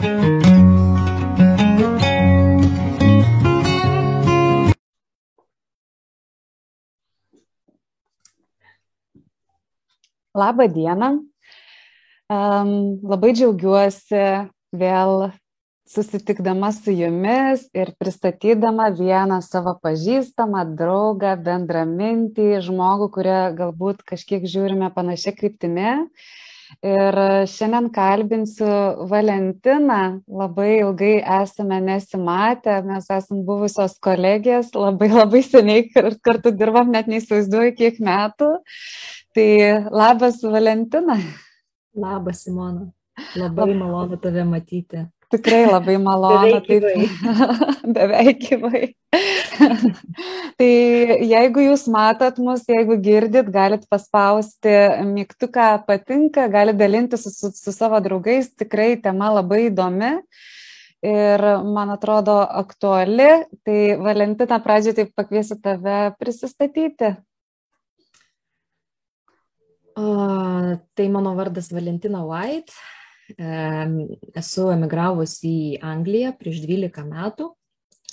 Labą dieną. Um, labai džiaugiuosi vėl susitikdama su jumis ir pristatydama vieną savo pažįstamą draugą, bendramintį, žmogų, kurią galbūt kažkiek žiūrime panašia kryptimi. Ir šiandien kalbinsiu Valentiną. Labai ilgai esame nesimatę, mes esame buvusios kolegės, labai labai seniai kartu dirbam, net neįsivaizduoju kiek metų. Tai labas Valentina. Labas Simona. Labai Lab... malonu tave matyti. Tikrai labai malonu. Beveik. Beveik gyvai. tai jeigu jūs matot mus, jeigu girdit, galit paspausti mygtuką patinka, galit dalinti su, su, su savo draugais. Tikrai tema labai įdomi ir man atrodo aktuali. Tai Valentina, pradžioje taip pakviesiu tave prisistatyti. O, tai mano vardas Valentina White. Esu emigravus į Angliją prieš 12 metų,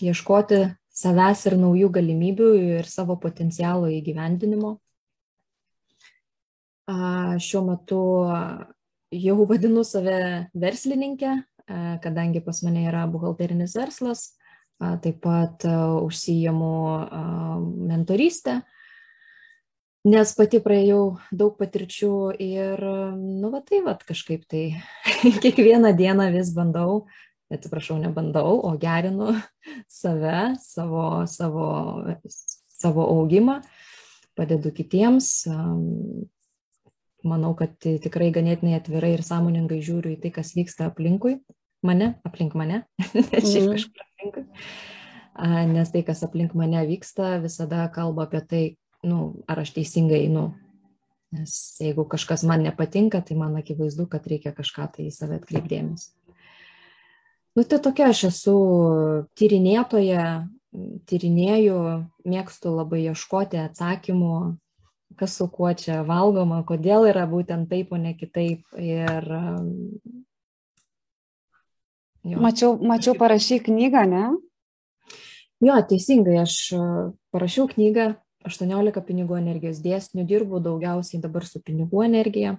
ieškoti savęs ir naujų galimybių ir savo potencialo įgyvendinimo. Šiuo metu jau vadinu save verslininkė, kadangi pas mane yra buhalterinis verslas, taip pat užsijamu mentorystę nes pati praėjau daug patirčių ir, nu, va tai, va kažkaip tai kiekvieną dieną vis bandau, atsiprašau, nebandau, o gerinu save, savo, savo, savo augimą, padedu kitiems. Manau, kad tikrai ganėtinai atvirai ir sąmoningai žiūriu į tai, kas vyksta aplinkui mane, aplink mane, ne šiaip mhm. kažkur aplinkui. Nes tai, kas aplink mane vyksta, visada kalba apie tai, nu, ar aš teisingai einu. Nes jeigu kažkas man nepatinka, tai man akivaizdu, kad reikia kažką tai į save atkreipdėmės. Nu, tai tokia aš esu tyrinėtoja, tyrinėju, mėgstu labai ieškoti atsakymų, kas su kuo čia valgoma, kodėl yra būtent taip, o ne kitaip. Ir, jo. Mačiau, mačiau parašy knygą, ne? Jo, teisingai, aš parašiau knygą, 18 pinigų energijos dėsnių, dirbu daugiausiai dabar su pinigų energija.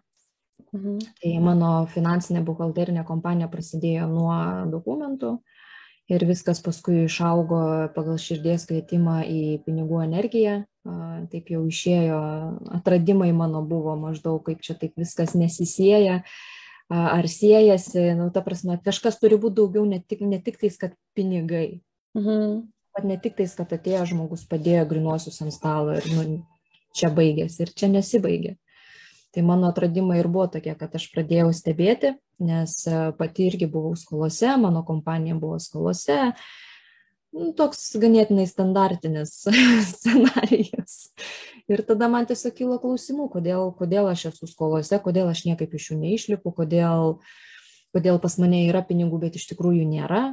Mhm. Tai mano finansinė buhalterinė kompanija prasidėjo nuo dokumentų ir viskas paskui išaugo pagal širdies kvietimą į pinigų energiją. Taip jau išėjo, atradimai mano buvo maždaug, kaip čia taip viskas nesisėja ar siejasi, nu, ta prasme, kažkas turi būti daugiau, ne tik, ne tik tais, kad pinigai. Mhm kad ne tik tais, kad atėjo žmogus, padėjo grinuosius ant stalo ir nu, čia baigėsi ir čia nesibaigė. Tai mano atradimai ir buvo tokie, kad aš pradėjau stebėti, nes e, pati irgi buvau skolose, mano kompanija buvo skolose. Nu, toks ganėtinai standartinis scenarijus. Ir tada man tiesiog kilo klausimų, kodėl, kodėl aš esu skolose, kodėl aš niekaip iš jų neišlipu, kodėl, kodėl pas mane yra pinigų, bet iš tikrųjų nėra,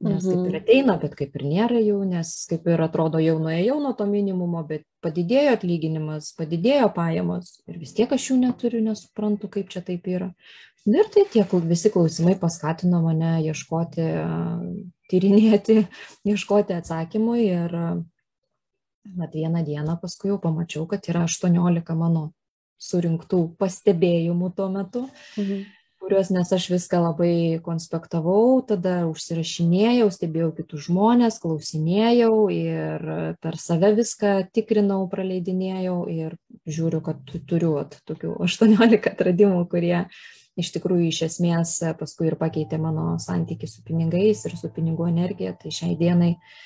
Nes kaip ir mhm. ateina, bet kaip ir nėra jau, nes kaip ir atrodo jau nuėjau nuo to minimumo, bet padidėjo atlyginimas, padidėjo pajamos ir vis tiek aš jų neturiu, nesuprantu, kaip čia taip yra. Ir tai tie visi klausimai paskatino mane ieškoti, tyrinėti, ieškoti atsakymų ir bet vieną dieną paskui jau pamačiau, kad yra 18 mano surinktų pastebėjimų tuo metu. Mhm kuriuos, nes aš viską labai konspektavau, tada užsirašinėjau, stebėjau kitus žmonės, klausinėjau ir per save viską tikrinau, praleidinėjau ir žiūriu, kad turiu at, tokių 18 atradimų, kurie iš tikrųjų iš esmės paskui ir pakeitė mano santykių su pinigais ir su pinigų energija. Tai šiai dienai uh,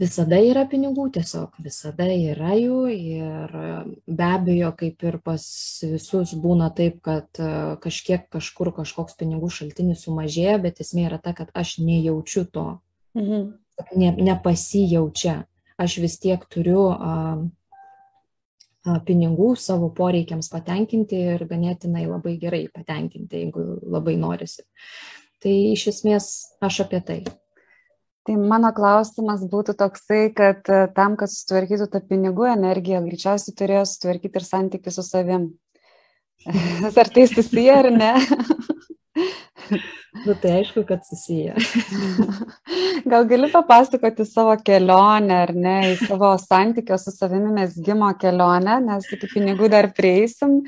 visada yra pinigų tiesiog visada yra jų ir be abejo kaip ir pas visus būna taip kad e, kažkiek kažkur kažkoks pinigų šaltinis sumažėja bet esmė yra ta kad aš nejaučiu to. Mhm. ne, nepasijaučia. Aš vis tiek turiu a, a, pinigų savo poreikiams patenkinti ir ganėtinai labai gerai patenkinti jeigu labai norisi. Tai iš esmės aš apie tai Tai mano klausimas būtų toksai, kad e, tam, kad sutvarkytų tą pinigų energiją, greičiausiai turėjo sutvarkyti ir santykių su savim. Ar tai susiję ar ne? nu, tai aišku, kad susiję. Gal gali papasakoti savo kelionę, ar ne, į savo santykio su savimi mesgymo kelionę, nes iki pinigų dar prieisim,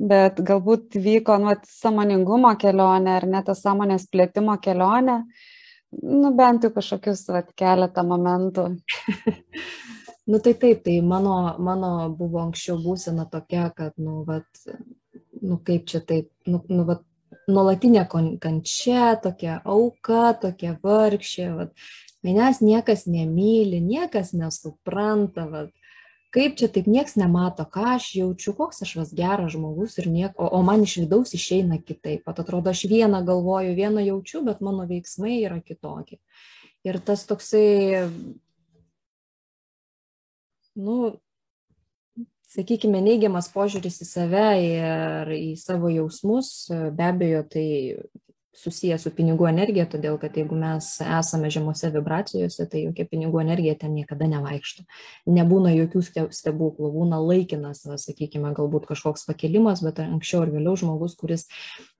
bet galbūt vyko nu, samoningumo kelionė, ar ne, ta sąmonės plėtimo kelionė, nu bent jau kažkokius vat, keletą momentų. nu tai taip, tai mano, mano buvo anksčiau būsena tokia, kad, nu, vat, nu kaip čia taip, nu, nu vat, nuolatinė kančia, tokia auka, tokia vargšė, vat, manęs niekas nemyli, niekas nesupranta, vat, kaip čia taip nieks nemato, ką aš jaučiu, koks aš vas geras žmogus ir nieko, o, o man iš vidaus išeina kitaip. Pat atrodo, aš vieną galvoju, vieną jaučiu, bet mano veiksmai yra kitokie. Ir tas toksai, nu, sakykime, neigiamas požiūris į save ir į savo jausmus, be abejo, tai susiję su pinigų energija, todėl kad jeigu mes esame žemose vibracijose, tai jokia pinigų energija ten niekada nevaikšto. Nebūna jokių stebuklų, būna laikinas, sakykime, galbūt kažkoks pakelimas, bet anksčiau ar vėliau žmogus, kuris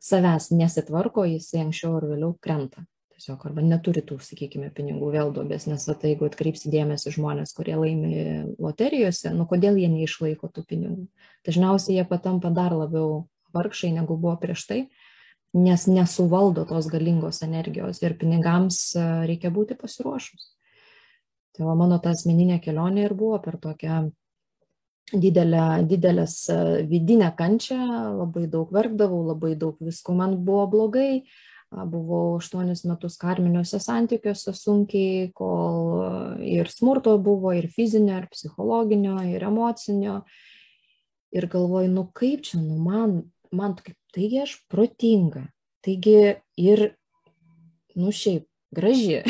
savęs nesitvarko, jisai anksčiau ar vėliau krenta. Tiesiog arba neturi tų, sakykime, pinigų vėl duobės, nes va, tai, jeigu atkreipsi dėmesį žmonės, kurie laimi loterijose, nu kodėl jie neišlaiko tų pinigų. Dažniausiai jie patampa dar labiau vargšai, negu buvo prieš tai, nes nesuvaldo tos galingos energijos ir pinigams e, reikia būti pasiruošus. Tai va mano ta asmeninė kelionė ir buvo per tokią didelę, didelės e, vidinę kančią, labai daug verkdavau, labai daug visko man buvo blogai, buvau aštuonis metus karminiuose santykiuose sunkiai, kol ir smurto buvo, ir fizinio, ir psichologinio, ir emocinio. Ir galvoju, nu kaip čia, nu man man kaip, taigi aš protinga, taigi ir, nu šiaip, graži.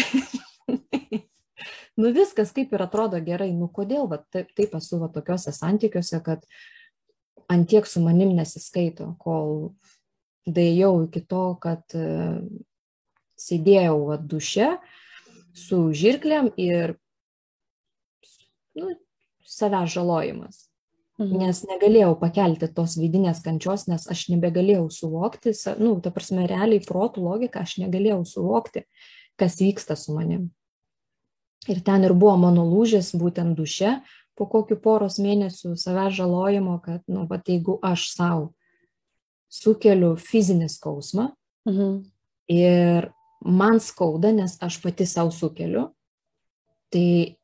nu viskas kaip ir atrodo gerai, nu kodėl, va, taip, taip esu va tokiuose santykiuose, kad antiek su manim nesiskaito, kol dėjau iki to, kad uh, sėdėjau va duše su žirklėm ir nu, savęs žalojimas. Mhm. Nes negalėjau pakelti tos vidinės kančios, nes aš nebegalėjau suvokti, nu, ta prasme, realiai protų logika, aš negalėjau suvokti, kas vyksta su manim. Ir ten ir buvo mano lūžis, būtent duše, po kokių poros mėnesių savęs žalojimo, kad, nu, va, jeigu aš savo sukeliu fizinį skausmą mhm. ir man skauda, nes aš pati savo sukeliu, tai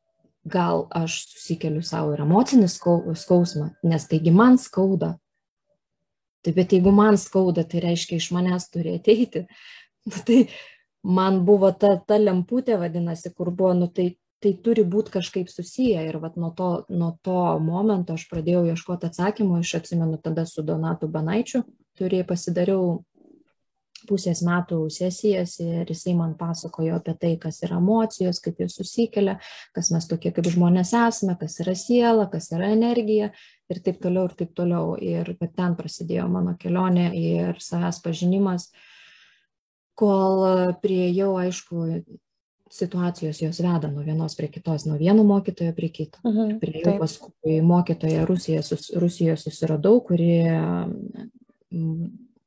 gal aš susikeliu savo ir emocinį skausmą, nes taigi man skauda. Tai bet jeigu man skauda, tai reiškia iš manęs turi ateiti. Nu, tai man buvo ta, ta lemputė, vadinasi, kur buvo, nu, tai, tai turi būti kažkaip susiję. Ir vat, nuo, to, nuo to momento aš pradėjau ieškoti atsakymų, aš atsimenu tada su Donatu Banaičiu, turėjau pasidariau pusės metų sesijas ir jisai man pasakojo apie tai, kas yra emocijos, kaip jos susikelia, kas mes tokie kaip žmonės esame, kas yra siela, kas yra energija ir taip toliau ir taip toliau. Ir ten prasidėjo mano kelionė ir savęs pažinimas, kol prieėjau, aišku, situacijos jos veda nuo vienos prie kitos, nuo vieno mokytojo prie kito. Uh -huh, Priejau paskui mokytoją Rusijoje, sus, Rusijoje susiradau, kurie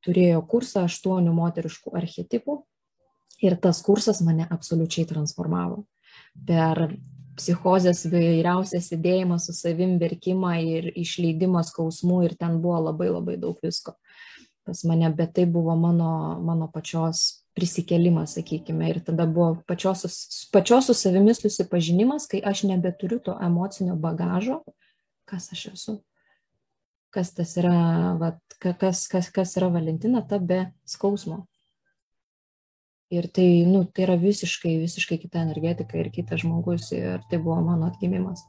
turėjo kursą aštuonių moteriškų archetipų ir tas kursas mane absoliučiai transformavo. Per psichozės vairiausias sėdėjimas su savim, verkimą ir išleidimas skausmų ir ten buvo labai labai daug visko. Pas mane, bet tai buvo mano, mano pačios prisikelimas, sakykime, ir tada buvo pačios, pačios su savimi susipažinimas, kai aš nebeturiu to emocinio bagažo, kas aš esu kas tas yra, vat, kas, kas, kas yra Valentina, ta be skausmo. Ir tai, nu, tai yra visiškai, visiškai kita energetika ir kitas žmogus ir tai buvo mano atgimimas.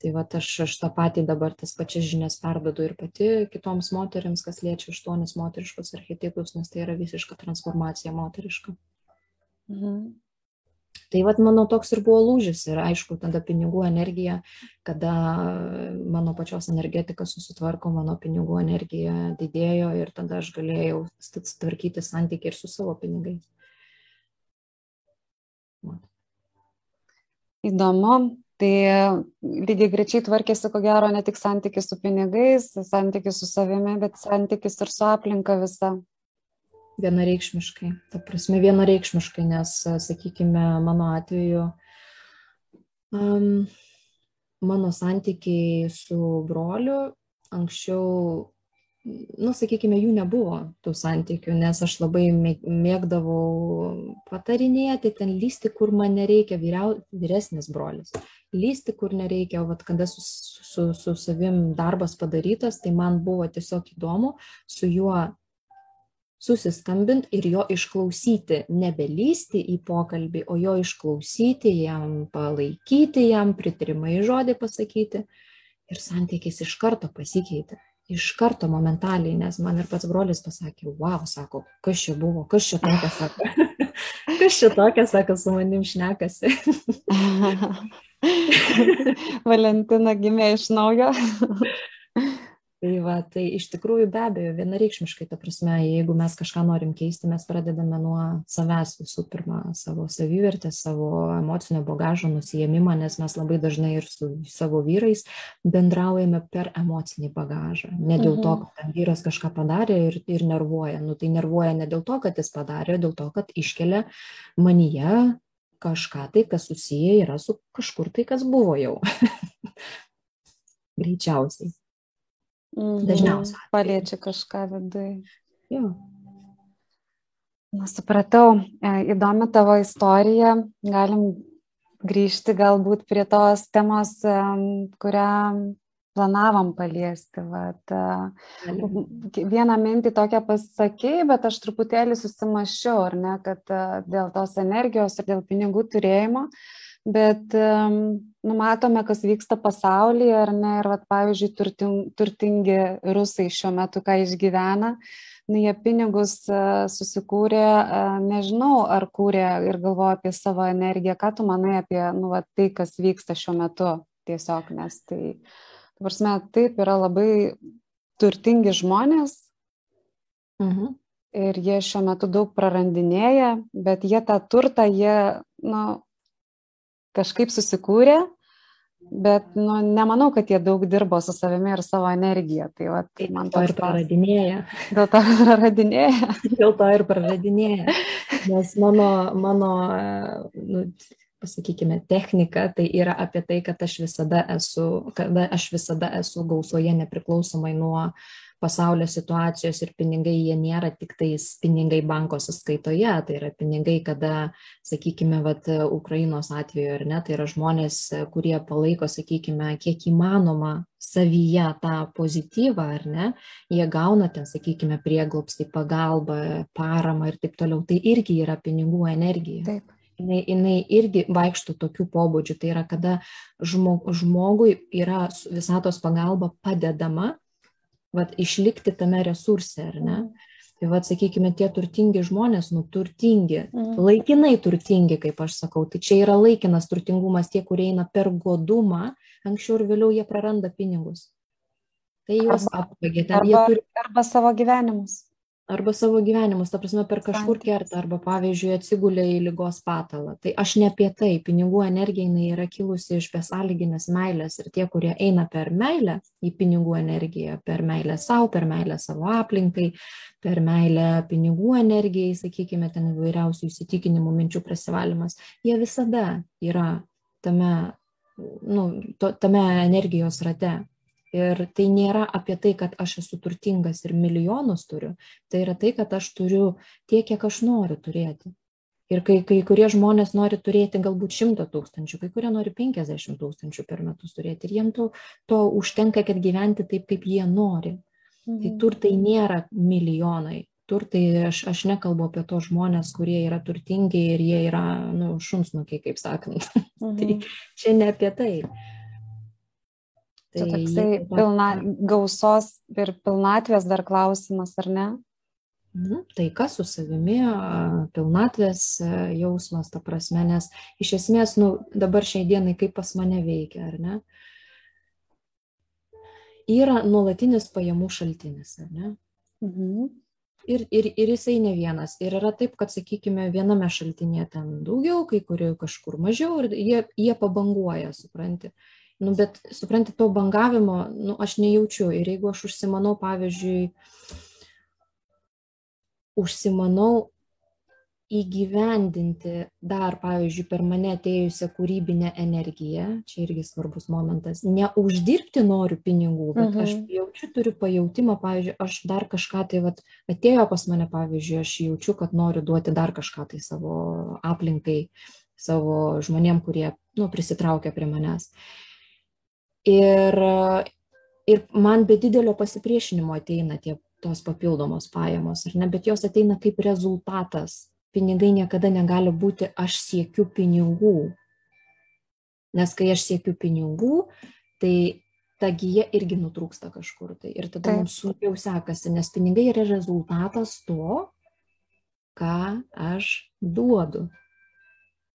Tai va, aš, aš tą patį dabar tas pačias žinias perdodu ir pati kitoms moteriams, kas liečia aštuonis moteriškus archetipus, nes tai yra visiška transformacija moteriška. Mhm. Tai vad mano toks ir buvo lūžis ir aišku, tada pinigų energija, kada mano pačios energetika susitvarko, mano pinigų energija didėjo ir tada aš galėjau tvarkyti santykį ir su savo pinigais. Mat. Įdomu, tai lygiai grečiai tvarkėsi, ko gero, ne tik santykis su pinigais, santykis su savimi, bet santykis ir su aplinka visa. Vienareikšmiškai. Ta prasme, vienareikšmiškai, nes, sakykime, mano atveju um, mano santykiai su broliu anksčiau nu, sakykime, jų nebuvo tų santykių, nes aš labai mėgdavau patarinėti, ten lysti, kur man nereikia, vyriau, vyresnis brolis. Lysti, kur nereikia, o vat, kada su, su, su savim darbas padarytas, tai man buvo tiesiog įdomu su juo susiskambinti ir jo išklausyti, nebelysti į pokalbį, o jo išklausyti, jam palaikyti, jam pritarimai žodį pasakyti. Ir santykis iš karto pasikeitė iš karto momentaliai, nes man ir pats brolis pasakė, wow, sako, kas čia buvo, kas čia tokia, sako, kas čia tokia, sako, su manim šnekasi. Valentina gimė iš naujo. Tai va, tai iš tikrųjų be abejo, vienareikšmiškai, ta prasme, jeigu mes kažką norim keisti, mes pradedame nuo savęs visų pirma, savo savivertės, savo emocinio bagažo nusijėmimą, nes mes labai dažnai ir su savo vyrais bendraujame per emocinį bagažą. Ne dėl to, mhm. kad vyras kažką padarė ir, ir nervuoja. Nu, tai nervuoja ne dėl to, kad jis padarė, dėl to, kad iškelia manyje kažką tai, kas susiję yra su kažkur tai, kas buvo jau. Greičiausiai. Mhm. Dažniausiai. Paliečia kažką viduje. Jo. Na, supratau, įdomi tavo istorija. Galim grįžti galbūt prie tos temos, kurią planavom paliesti. Vat, e, vieną mintį tokią pasakėjai, bet aš truputėlį susimašiau, ar ne, kad e, dėl tos energijos ir dėl pinigų turėjimo. Uh, bet um, numatome, kas vyksta pasaulyje, ar ne, ir, vat, pavyzdžiui, turting, turtingi rusai šiuo metu, ką išgyvena, nu, jie pinigus uh, susikūrė, uh, nežinau, ar kūrė ir galvoja apie savo energiją, ką tu manai apie nu, vat, tai, kas vyksta šiuo metu tiesiog, nes tai, ta prasme, taip yra labai turtingi žmonės. Mhm. Ir jie šiuo metu daug prarandinėja, bet jie tą turtą, jie, na, nu, kažkaip susikūrė, bet nu, nemanau, kad jie daug dirbo su savimi ir savo energiją. Tai, va, tai man to ir praradinėja. Dėl to ir praradinėja. Dėl to ir praradinėja. Nes mano, mano nu, pasakykime, technika tai yra apie tai, kad aš visada esu, kad aš visada esu gausoje nepriklausomai nuo uh, pasaulio situacijos ir pinigai jie nėra tiktais pinigai banko sąskaitoje, tai yra pinigai, kada, sakykime, vat, Ukrainos atveju ar ne, tai yra žmonės, kurie palaiko, sakykime, kiek įmanoma savyje tą pozityvą, ar ne, jie gauna ten, sakykime, prieglopstį, pagalbą, paramą ir taip toliau. Tai irgi yra pinigų energija. Taip. Jinai, jinai irgi vaikšto tokių pobūdžių. Tai yra, kada žmog, žmogui yra visatos pagalba padedama vat, išlikti tame resurse, ar ne? Tai vad, sakykime, tie turtingi žmonės, nu, turtingi, mm. laikinai turtingi, kaip aš sakau, tai čia yra laikinas turtingumas, tie, kurie eina per godumą, anksčiau ir vėliau jie praranda pinigus. Tai juos apvagė, ten arba, jie turi. Arba savo gyvenimus arba savo gyvenimus, ta prasme, per kažkur kerta, arba pavyzdžiui atsigulė į lygos patalą. Tai aš ne apie tai, pinigų energija jinai yra kilusi iš besąlyginės meilės ir tie, kurie eina per meilę į pinigų energiją, per meilę savo, per meilę savo aplinkai, per meilę pinigų energijai, sakykime, ten įvairiausių įsitikinimų, minčių prasivalymas, jie visada yra tame, nu, to, tame energijos rate. Ir tai nėra apie tai, kad aš esu turtingas ir milijonus turiu, tai yra tai, kad aš turiu tiek, kiek aš noriu turėti. Ir kai, kai kurie žmonės nori turėti galbūt 100 tūkstančių, kai kurie nori 50 tūkstančių per metus turėti. Ir jiems to, to užtenka, kad gyventi taip, kaip jie nori. Tai mhm. Tai turtai nėra milijonai. Turtai, aš, aš nekalbu apie tos žmonės, kurie yra turtingi ir jie yra, nu, šunsnukiai, kaip sakant. Tai mhm. tai čia ne apie tai. Tai Čia toksai pilna, gausos ir pilnatvės dar klausimas, ar ne? Mhm. Tai kas su savimi, pilnatvės jausmas, ta prasme, nes iš esmės, nu, dabar šiai dienai kaip pas mane veikia, ar ne? Yra nuolatinis pajamų šaltinis, ar ne? Mhm. Ir, ir, ir jisai ne vienas. Ir yra taip, kad, sakykime, viename šaltinėje ten daugiau, kai kurie kažkur mažiau ir jie, jie pabanguoja, supranti. Nu, bet, supranti, to bangavimo, nu, aš nejaučiu. Ir jeigu aš užsimanau, pavyzdžiui, užsimanau įgyvendinti dar, pavyzdžiui, per mane atėjusią kūrybinę energiją, čia irgi svarbus momentas, neuždirbti noriu pinigų, bet mhm. aš jaučiu, turiu pajūtimą, pavyzdžiui, aš dar kažką tai, vat, atėjo pas mane, pavyzdžiui, aš jaučiu, kad noriu duoti dar kažką tai savo aplinkai, savo žmonėm, kurie, nu, prisitraukia prie manęs. Ir, ir man be didelio pasipriešinimo ateina tie tos papildomos pajamos, ar ne, bet jos ateina kaip rezultatas pinigai niekada negali būti aš siekiu pinigų. Nes kai aš siekiu pinigų, tai ta gyja irgi nutrūksta kažkur tai. Ir tada Taip. mums sunkiau sekasi, nes pinigai yra rezultatas to, ką aš duodu.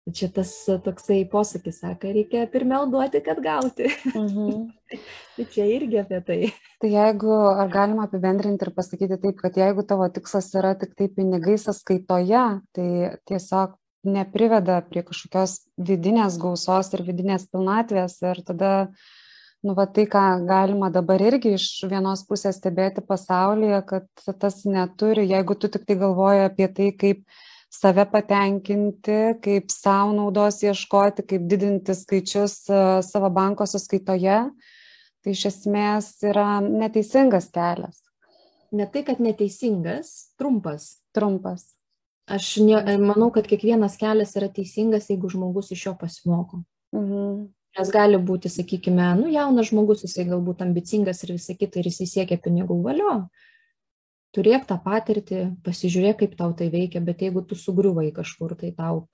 Čia tas toksai posakis, sako, reikia pirmiau duoti, kad gauti. Mhm. tai čia irgi apie tai. Tai jeigu, ar galima apibendrinti ir pasakyti taip, kad jeigu tavo tikslas yra tik tai pinigai sąskaitoje, tai tiesiog nepriveda prie kažkokios vidinės gausos ir vidinės pilnatvės ir tada, nu, va tai, ką galima dabar irgi iš vienos pusės stebėti pasaulyje, kad tas neturi, jeigu tu tik tai galvoji apie tai, kaip save patenkinti, kaip savo naudos ieškoti, kaip didinti skaičius e, savo banko sąskaitoje, tai iš esmės yra neteisingas kelias. Ne tai, kad neteisingas, trumpas. Trumpas. Aš ne, manau, kad kiekvienas kelias yra teisingas, jeigu žmogus iš jo pasimoko. Mhm. Nes gali būti, sakykime, nu, jaunas žmogus, jisai galbūt ambicingas ir visą kitą ir jisai siekia pinigų valio, turėk tą patirtį, pasižiūrėk, kaip tau tai veikia, bet jeigu tu sugriuvai kažkur, tai tau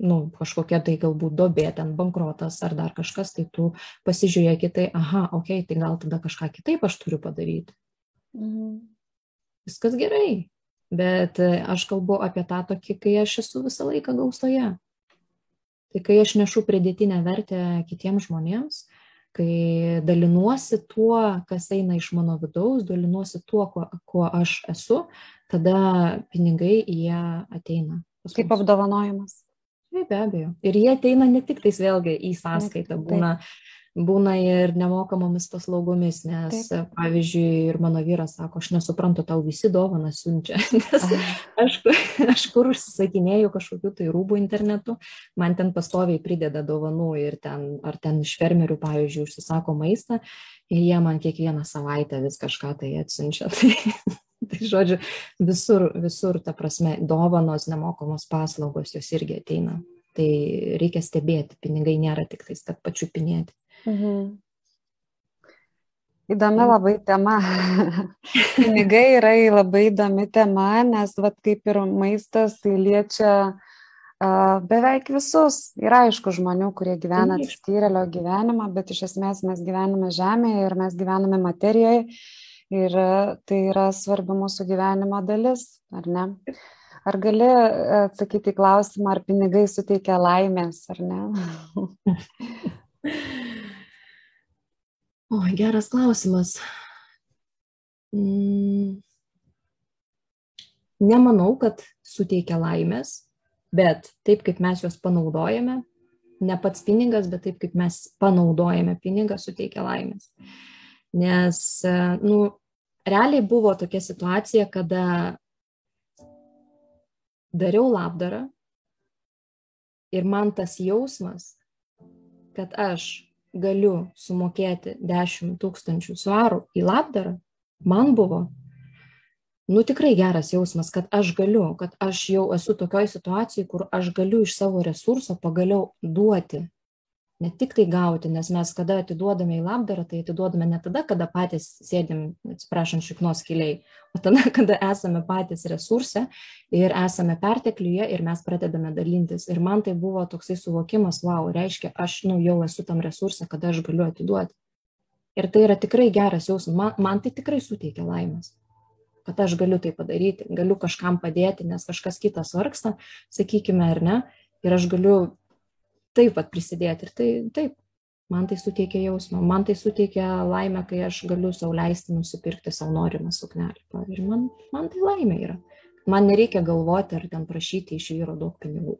nu, kažkokia tai galbūt dobė, ten bankrotas ar dar kažkas, tai tu pasižiūrėk į tai, aha, okei, okay, tai gal tada kažką kitaip aš turiu padaryti. Mhm. Viskas gerai, bet e, aš kalbu apie tą tokį, kai aš esu visą laiką gausoje. Tai kai aš nešu pridėtinę vertę kitiems žmonėms, kai dalinuosi tuo, kas eina iš mano vidaus, dalinuosi tuo, kuo, kuo aš esu, tada pinigai jie ateina. Kaip apdovanojimas. Taip, be abejo. Ir jie ateina ne tik tais vėlgi į sąskaitą, būna Taip būna ir nemokamomis paslaugomis, nes, Taip. pavyzdžiui, ir mano vyras sako, aš nesuprantu, tau visi dovaną siunčia, nes aš, aš kur užsisakinėjau kažkokiu tai rūbų internetu, man ten pastoviai prideda dovanų ir ten, ar ten iš fermerių, pavyzdžiui, užsisako maistą ir jie man kiekvieną savaitę vis kažką tai atsiunčia. Tai, tai žodžiu, visur, visur, ta prasme, dovanos, nemokamos paslaugos, jos irgi ateina. Tai reikia stebėti, pinigai nėra tik tais, kad pačiupinėti. Mhm. Įdomi labai tema. Pinigai yra labai įdomi tema, nes vat, kaip ir maistas, tai liečia uh, beveik visus. Yra aišku žmonių, kurie gyvena atsiskyrėlio gyvenimą, bet iš esmės mes gyvename žemėje ir mes gyvename materijoje ir tai yra svarbi mūsų gyvenimo dalis, ar ne? Ar gali atsakyti klausimą, ar pinigai suteikia laimės, ar ne? O, geras klausimas. Mm. Nemanau, kad suteikia laimės, bet taip kaip mes juos panaudojame, ne pats pinigas, bet taip kaip mes panaudojame pinigą, suteikia laimės. Nes, nu, realiai buvo tokia situacija, kada dariau labdarą ir man tas jausmas, kad aš galiu sumokėti 10 tūkstančių svarų į labdarą, man buvo, nu tikrai geras jausmas, kad aš galiu, kad aš jau esu tokioj situacijai, kur aš galiu iš savo resurso pagaliau duoti ne tik tai gauti, nes mes kada atiduodame į labdarą, tai atiduodame ne tada, kada patys sėdim, atsiprašant, šiknos keliai, o tada, kada esame patys resurse ir esame pertekliuje ir mes pradedame dalintis. Ir man tai buvo toksai suvokimas, wow, reiškia, aš nu, jau esu tam resurse, kada aš galiu atiduoti. Ir tai yra tikrai geras jausmas, man, man tai tikrai suteikia laimės kad aš galiu tai padaryti, galiu kažkam padėti, nes kažkas kitas vargsta, sakykime, ar ne, ir aš galiu taip pat prisidėti. Ir tai taip, man tai suteikia jausmą, man tai suteikia laimę, kai aš galiu sau leisti nusipirkti savo norimą suknelį. Pavyzdžiui, man, man tai laimė yra. Man nereikia galvoti ar ten prašyti iš vyro daug pinigų.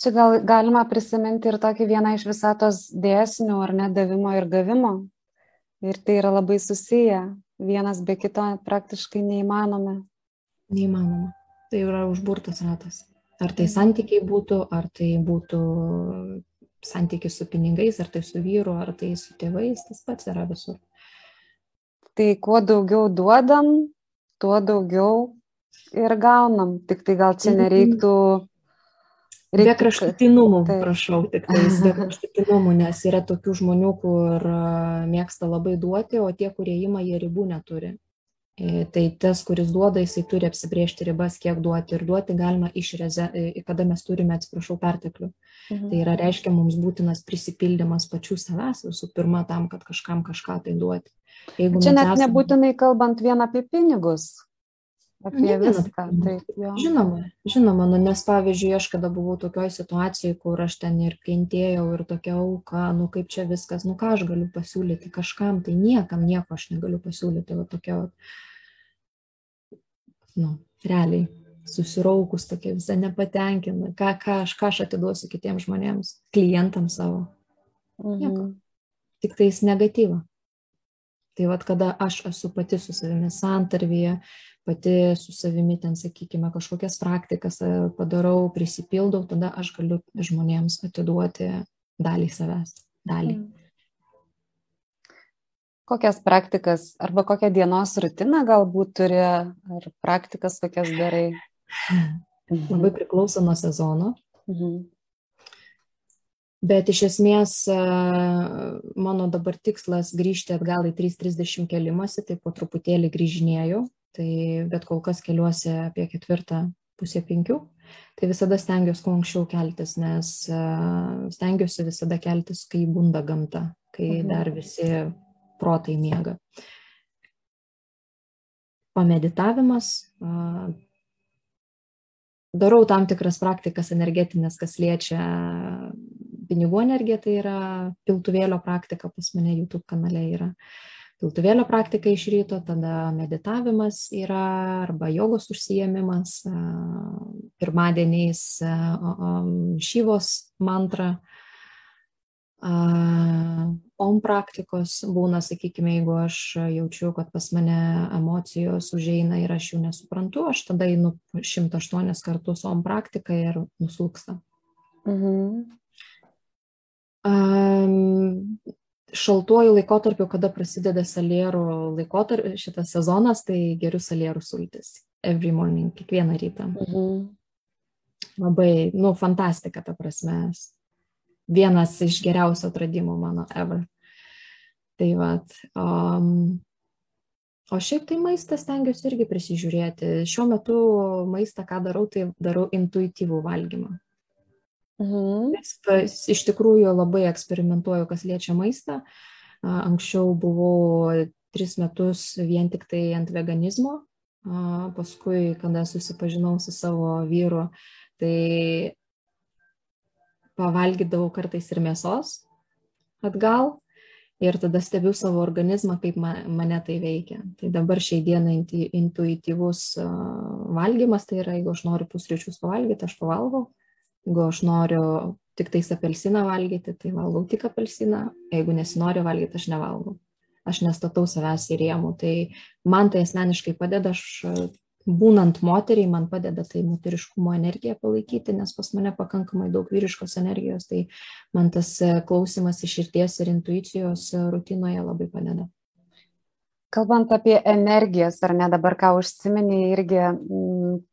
Čia gal galima prisiminti ir tokį vieną iš visatos dėsnių, ar ne, davimo ir gavimo. Ir tai yra labai susiję. Vienas be kito praktiškai neįmanomi. Neįmanoma. Tai yra užburtas ratas. Ar tai santykiai būtų, ar tai būtų santykis su pinigais, ar tai su vyru, ar tai su tėvais, tas pats yra visur. Tai kuo daugiau duodam, tuo daugiau ir gaunam. Tik tai gal čia mhm. nereiktų. Reiktų... Be kraštutinumų, tai. prašau, tik tais be kraštutinumų, nes yra tokių žmonių, kur mėgsta labai duoti, o tie, kurie ima, jie ribų neturi. E, tai tas, kuris duoda, jisai turi apsibriežti ribas, kiek duoti ir duoti galima iš reze, e, kada mes turime, atsiprašau, perteklių. Mhm. Tai yra reiškia mums būtinas prisipildymas pačių savęs visų pirma tam, kad kažkam kažką tai duoti. Jeigu Čia net esame... nebūtinai kalbant vien apie pinigus, apie viską. Taip, jo. žinoma, žinoma, nu, nes pavyzdžiui, aš kada buvau tokioj situacijai, kur aš ten ir kentėjau ir tokia auka, nu kaip čia viskas, nu ką aš galiu pasiūlyti kažkam, tai niekam nieko aš negaliu pasiūlyti, va tokia, nu, realiai susiraukus tokia visą nepatenkina, ką, ką, aš, ką aš atiduosiu kitiems žmonėms, klientams savo. Nieko. Mhm. Tik tais negatyvą. Tai vad, kada aš esu pati su savimi santarvyje, pati su savimi ten, sakykime, kažkokias praktikas e, padarau, prisipildau, tada aš galiu žmonėms atiduoti dalį savęs, dalį. Mm. Kokias praktikas arba kokią dienos rutiną galbūt turi, ar praktikas kokias darai? Labai priklauso nuo sezono. Mhm. Bet iš esmės e, mano dabar tikslas grįžti atgal į 3.30 kelimąsi, tai po truputėlį grįžinėjau tai bet kol kas keliuosi apie ketvirtą pusę penkių. Tai visada stengiuosi kuo anksčiau keltis, nes stengiuosi visada keltis, kai bunda gamta, kai mhm. dar visi protai miega. Pameditavimas, darau tam tikras praktikas energetinės, kas liečia pinigų energiją, tai yra piltuvėlio praktika pas mane YouTube kanale yra. Piltuvėlio praktika iš ryto, tada meditavimas yra arba jogos užsijėmimas, pirmadieniais šyvos mantra, om praktikos būna, sakykime, jeigu aš jaučiu, kad pas mane emocijos užeina ir aš jų nesuprantu, aš tada einu 108 kartus om praktiką ir nuslūksta. Mhm. Um, šaltuoju laikotarpiu, kada prasideda salierų laikotarpis, šitas sezonas, tai geriu salierų sultis. Every morning, kiekvieną rytą. Mhm. Labai, nu, fantastika, ta prasme. Vienas iš geriausių atradimų mano ever. Tai vad. Um, o šiaip tai maistas tengiuosi irgi prisižiūrėti. Šiuo metu maistą, ką darau, tai darau intuityvų valgymą. Mhm. Nes iš tikrųjų labai eksperimentuoju, kas liečia maistą. Anksčiau buvau tris metus vien tik tai ant veganizmo, paskui, kada susipažinau su savo vyru, tai pavalgydavau kartais ir mėsos atgal ir tada stebiu savo organizmą, kaip mane tai veikia. Tai dabar šiai dienai intuityvus valgymas, tai yra, jeigu aš noriu pusryčius pavalgyti, aš pavalgau Jeigu aš noriu tik tais apelsiną valgyti, tai valgau tik apelsiną, jeigu nesinoriu valgyti, aš nevalgau. Aš nestatau savęs į rėmų. Tai man tai asmeniškai padeda, aš būnant moteriai, man padeda tai moteriškumo energiją palaikyti, nes pas mane pakankamai daug vyriškos energijos, tai man tas klausimas iš širties ir intuicijos rutinoje labai padeda. Kalbant apie energijas, ar ne dabar ką užsiminė irgi,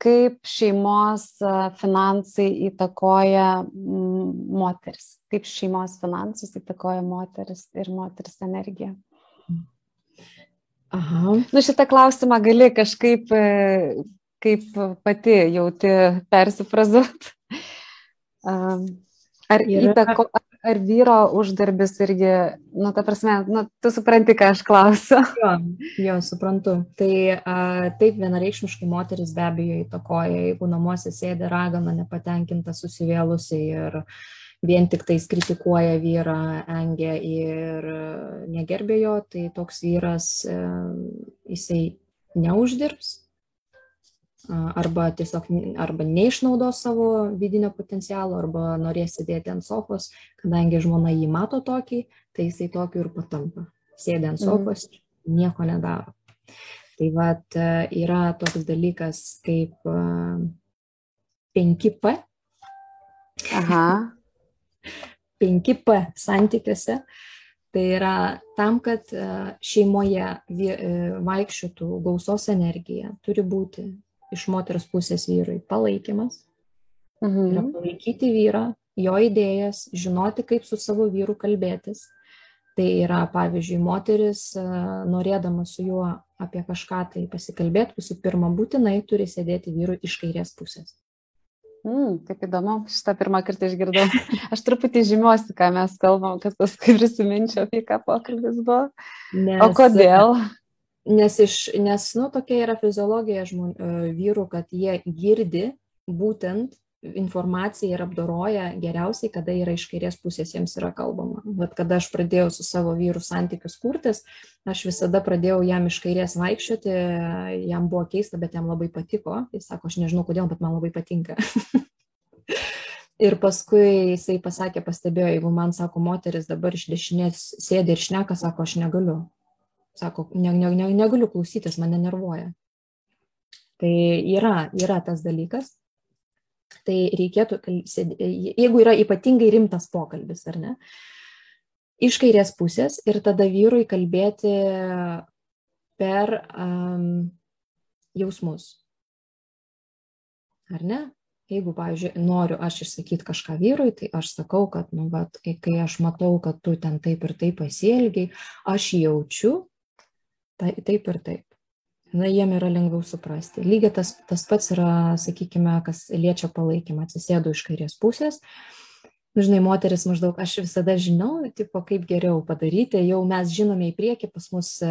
kaip šeimos finansai įtakoja moteris, kaip šeimos finansus įtakoja moteris ir moteris energija. Aha. Nu šitą klausimą gali kažkaip, e, kaip pati jauti persifrazuot. Ar, įtako, ar vyro uždarbis irgi, nu, ta prasme, nu, tu supranti, ką aš klausiu. Jo, jo suprantu. Tai a, taip vienareikšmiškai moteris be abejo įtakoja, jeigu namuose sėdi ragana nepatenkinta, susivėlusi ir vien tik tais kritikuoja vyrą, engia ir negerbė jo, tai toks vyras, e, jisai neuždirbs, arba tiesiog arba neišnaudos savo vidinio potencialo, arba norės sėdėti ant sofos, kadangi žmona jį mato tokį, tai jisai tokiu ir patampa. Sėdė ant mhm. sofos, mm. nieko nedaro. Tai vad yra toks dalykas kaip 5P. Aha. 5P santykiuose. Tai yra tam, kad šeimoje vaikščiotų gausos energija, turi būti iš moters pusės vyrui palaikymas. Mhm. Yra palaikyti vyrą, jo idėjas, žinoti, kaip su savo vyru kalbėtis. Tai yra, pavyzdžiui, moteris, e, norėdama su juo apie kažką tai pasikalbėti, visų pirma, būtinai turi sėdėti vyrui iš kairės pusės. Mm, kaip įdomu, šitą pirmą kartą išgirdau. Aš truputį žymiuosi, ką mes kalbam, kad paskui prisiminčiau, apie ką pokalbis buvo. Nes, o kodėl? Nes, iš, nes nu, tokia yra fiziologija žmonių, e, vyrų, kad jie girdi būtent informaciją ir apdoroja geriausiai, kada yra iš kairės pusės jiems yra kalbama. Vat kada aš pradėjau su savo vyru santykius kurtis, aš visada pradėjau jam iš kairės vaikščioti, jam buvo keista, bet jam labai patiko. Jis sako, aš nežinau kodėl, bet man labai patinka. ir paskui jisai pasakė, pastebėjo, jeigu man sako, moteris dabar iš dešinės sėdi ir šneka, sako, aš negaliu. Sako, ne, ne, ne, negaliu klausytis, mane nervuoja. Tai yra, yra tas dalykas tai reikėtų, jeigu yra ypatingai rimtas pokalbis, ar ne, iš kairės pusės ir tada vyrui kalbėti per um, jausmus. Ar ne? Jeigu, pavyzdžiui, noriu aš išsakyti kažką vyrui, tai aš sakau, kad, nu, bet, kai aš matau, kad tu ten taip ir taip pasielgiai, aš jaučiu tai, taip ir taip na, jiem yra lengviau suprasti. Lygiai tas, tas pats yra, sakykime, kas liečia palaikymą, atsisėdu iš kairės pusės. Nu, žinai, moteris maždaug, aš visada žinau, tipo, kaip geriau padaryti, jau mes žinome į priekį pas mus, e,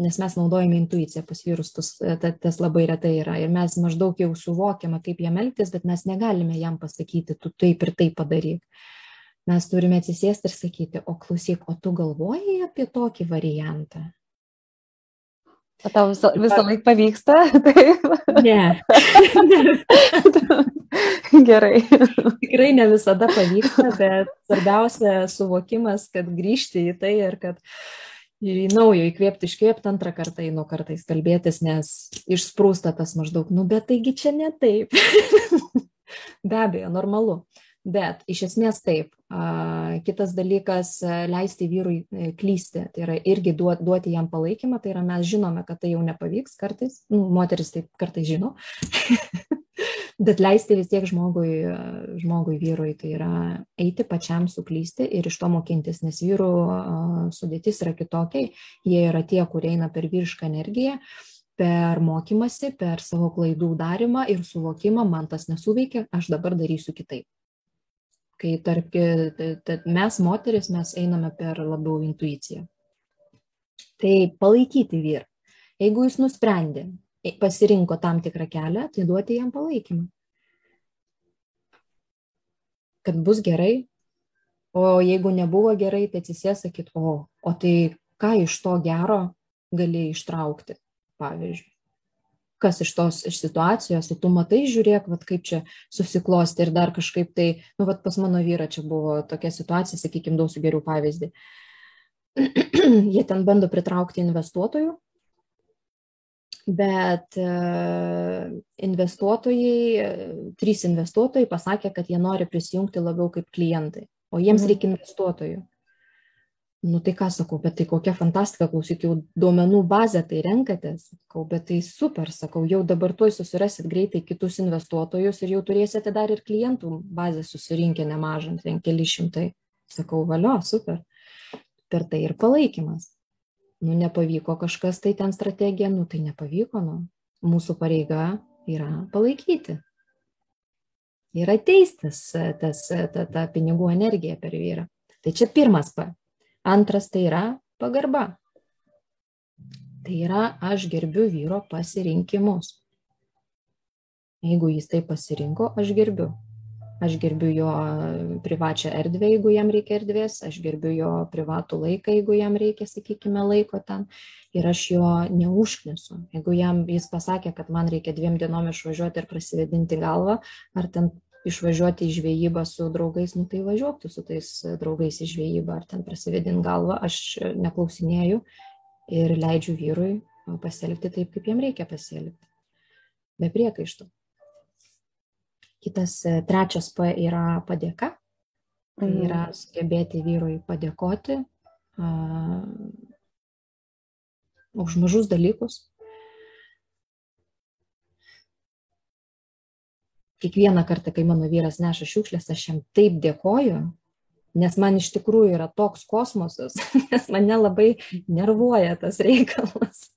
nes mes naudojame intuiciją, pas vyrus tas, e, tas labai retai yra ir mes maždaug jau suvokiame, kaip jam elgtis, bet mes negalime jam pasakyti, tu taip ir taip padaryk. Mes turime atsisėsti ir sakyti, o klausyk, o tu galvojai apie tokį variantą? O tau visą, visą laiką pavyksta? Taip. Ne. Gerai. Tikrai ne visada pavyksta, bet svarbiausia suvokimas, kad grįžti į tai ir kad į naujo įkvėpti, iškvėpti antrą kartą einu kartais kalbėtis, nes išsprūsta tas maždaug, nu bet taigi čia ne taip. Be abejo, normalu. Bet iš esmės taip. Kitas dalykas - leisti vyrui e, klysti. Tai yra irgi duoti jam palaikymą. Tai yra mes žinome, kad tai jau nepavyks kartais. Nu, moteris taip kartais žino. Bet leisti vis tiek žmogui, žmogui vyrui, tai yra eiti pačiam suklysti ir iš to mokintis, nes vyrų sudėtis yra kitokia, jie yra tie, kurie eina per vyrišką energiją, per mokymasi, per savo klaidų darimą ir suvokimą, man tas nesuveikia, aš dabar darysiu kitaip kai tarp, mes moteris, mes einame per labiau intuiciją. Tai palaikyti vyrą. Jeigu jis nusprendė, e, pasirinko tam tikrą kelią, tai duoti jam palaikymą. Kad bus gerai, o jeigu nebuvo gerai, tai atsisės sakyti, o, o tai ką iš to gero gali ištraukti, pavyzdžiui kas iš tos iš situacijos, o tu matai, žiūrėk, vat, kaip čia susiklosti ir dar kažkaip tai, nu, vat, pas mano vyrą čia buvo tokia situacija, sakykime, duosiu geriau pavyzdį. Jie ten bando pritraukti investuotojų, bet e, investuotojai, trys investuotojai pasakė, kad jie nori prisijungti labiau kaip klientai, o jiems mhm. reikia investuotojų nu tai ką sakau, bet tai kokia fantastika, klausyk, jau duomenų bazę tai renkatės, sakau, bet tai super, sakau, jau dabar tuoj susirasit greitai kitus investuotojus ir jau turėsite dar ir klientų bazę susirinkę nemažą, ten keli šimtai. Sakau, valio, super. Per tai ir palaikymas. Nu, nepavyko kažkas tai ten strategija, nu tai nepavyko, nu. Mūsų pareiga yra palaikyti. Ir ateistas tas, ta, ta pinigų energija per vyrą. Tai čia pirmas P Antras tai yra pagarba. Tai yra, aš gerbiu vyro pasirinkimus. Jeigu jis tai pasirinko, aš gerbiu. Aš gerbiu jo privačią erdvę, jeigu jam reikia erdvės, aš gerbiu jo privatų laiką, jeigu jam reikia, sakykime, laiko ten. Ir aš jo neužknisu. Jeigu jam jis pasakė, kad man reikia dviem dienom išvažiuoti ir prasivedinti galvą, ar ten išvažiuoti į žvejybą su draugais, nu tai važiuok tu su tais draugais į žvejybą ar ten prasivedint galvą, aš neklausinėju ir leidžiu vyrui pasielgti taip, kaip jiem reikia pasielgti. Be priekaištų. Kitas e, trečias P yra padėka. Tai mhm. yra sugebėti vyrui padėkoti uh, už mažus dalykus. Kiekvieną kartą, kai mano vyras neša šiukšlės, aš jam taip dėkoju, nes man iš tikrųjų yra toks kosmosas, nes mane labai nervuoja tas reikalas.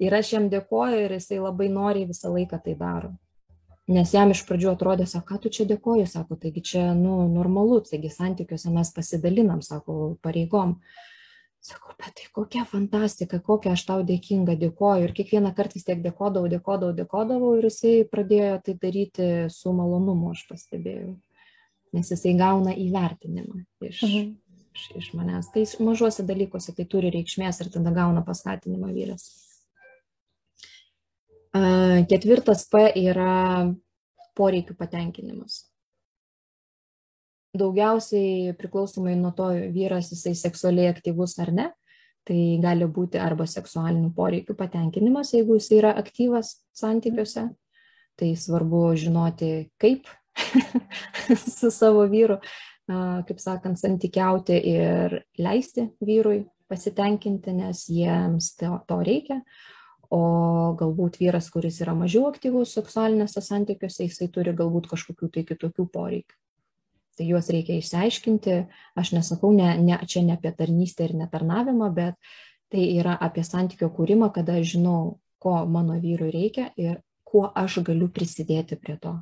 Ir aš jam dėkoju ir jisai labai noriai visą laiką tai daro. Nes jam iš pradžių atrodė, sako, ką tu čia dėkoji, sako, taigi čia, nu, normalu, taigi santykiuose mes pasidalinam, sako, pareigom. Sakau, bet tai kokia fantastika, kokia aš tau dėkinga, dėkoju. Ir kiekvieną kartą vis tiek dėkodavau, dėkodavau, dėkodavau ir jisai pradėjo tai daryti su malonumu, aš pastebėjau. Nes jisai gauna įvertinimą iš, mhm. iš, iš manęs. Tai mažuose dalykuose tai turi reikšmės ir tada gauna paskatinimą vyras. Ketvirtas P yra poreikių patenkinimas. Daugiausiai priklausomai nuo to vyras jisai seksualiai aktyvus ar ne, tai gali būti arba seksualinių poreikių patenkinimas, jeigu jis yra aktyvas santykiuose, tai svarbu žinoti, kaip su savo vyru, kaip sakant, santykiauti ir leisti vyrui pasitenkinti, nes jiems to, to reikia o galbūt vyras, kuris yra mažiau aktyvus seksualinėse santykiuose, jisai turi galbūt kažkokių tai kitokių poreikių. Tai juos reikia išsiaiškinti. Aš nesakau, ne, ne, čia ne apie tarnystę ir netarnavimą, bet tai yra apie santykio kūrimą, kada aš žinau, ko mano vyrui reikia ir kuo aš galiu prisidėti prie to.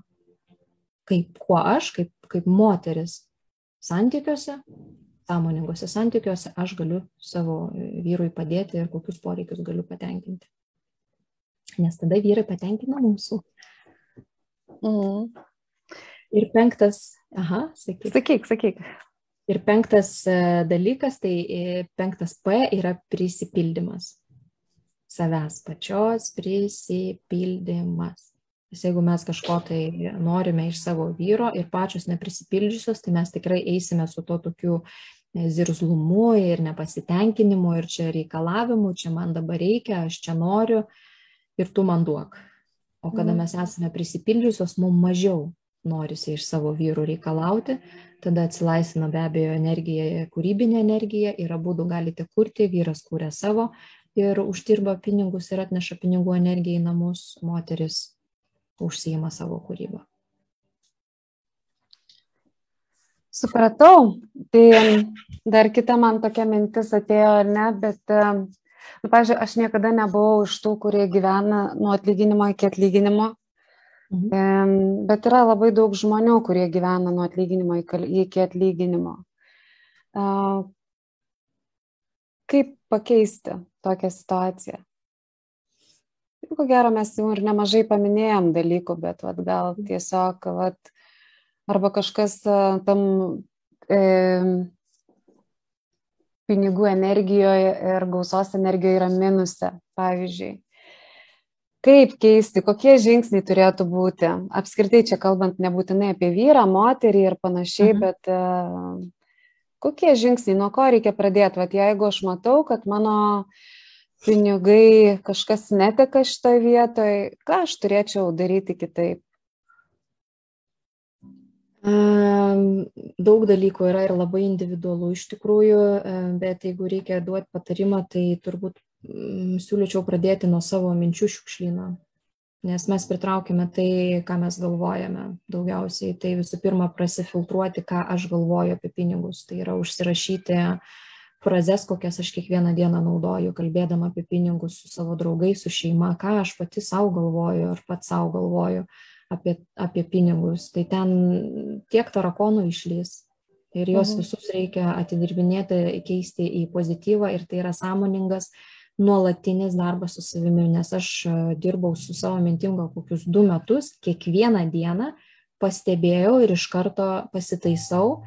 Kaip, kuo aš, kaip, kaip moteris santykiuose, sąmoningose santykiuose, aš galiu savo vyrui padėti ir kokius poreikius galiu patenkinti nes tada vyrai patenkina mūsų. Mm. Ir penktas, aha, sakyk. Sakyk, sakyk. Ir penktas e, dalykas, tai e, penktas P yra prisipildymas. Savęs pačios prisipildymas. Nes jeigu mes kažko tai norime iš savo vyro ir pačios neprisipildžiusios, tai mes tikrai eisime su to tokiu e, zirzlumu ir nepasitenkinimu ir čia reikalavimu, čia man dabar reikia, aš čia noriu. Ir tu man duok. O kada mhm. mes esame prisipildžiusios, mums mažiau norisi iš savo vyrų reikalauti, tada atsilaisvina be abejo energija, kūrybinė energija ir abu galite kurti, vyras kūrė savo ir uždirba pinigus ir atneša pinigų energiją į namus, moteris užsijima savo kūrybą. Supratau, tai dar kita man tokia mintis atėjo, ne, bet Nu, pavyzdžiui, aš niekada nebuvau iš tų, kurie gyvena nuo atlyginimo iki atlyginimo, mhm. bet yra labai daug žmonių, kurie gyvena nuo atlyginimo iki atlyginimo. Kaip pakeisti tokią situaciją? Ko gero, mes jau ir nemažai paminėjom dalykų, bet vat, gal mhm. tiesiog, vat, arba kažkas tam e, pinigų energijoje ir gausos energijoje yra minuse, pavyzdžiui. Kaip keisti, kokie žingsniai turėtų būti? Apskritai čia kalbant nebūtinai apie vyrą, moterį ir panašiai, mhm. bet uh, kokie žingsniai, nuo ko reikia pradėti? Vat jeigu aš matau, kad mano pinigai kažkas neteka šitoje vietoje, ką aš turėčiau daryti kitaip? Daug dalykų yra ir labai individualu iš tikrųjų, bet jeigu reikia duoti patarimą, tai turbūt siūlyčiau pradėti nuo savo minčių šiukšlyno, nes mes pritraukime tai, ką mes galvojame daugiausiai. Tai visų pirma, prasifiltruoti, ką aš galvoju apie pinigus. Tai yra užsirašyti frazes, kokias aš kiekvieną dieną naudoju, kalbėdama apie pinigus su savo draugais, su šeima, ką aš pati savo galvoju ar pats savo galvoju apie, apie pinigus, tai ten tiek tarakonų išlys ir juos mhm. visus reikia atidirbinėti, keisti į pozityvą ir tai yra sąmoningas nuolatinis darbas su savimi, nes aš e, dirbau su savo mintim gal kokius du metus, kiekvieną dieną pastebėjau ir iš karto pasitaisau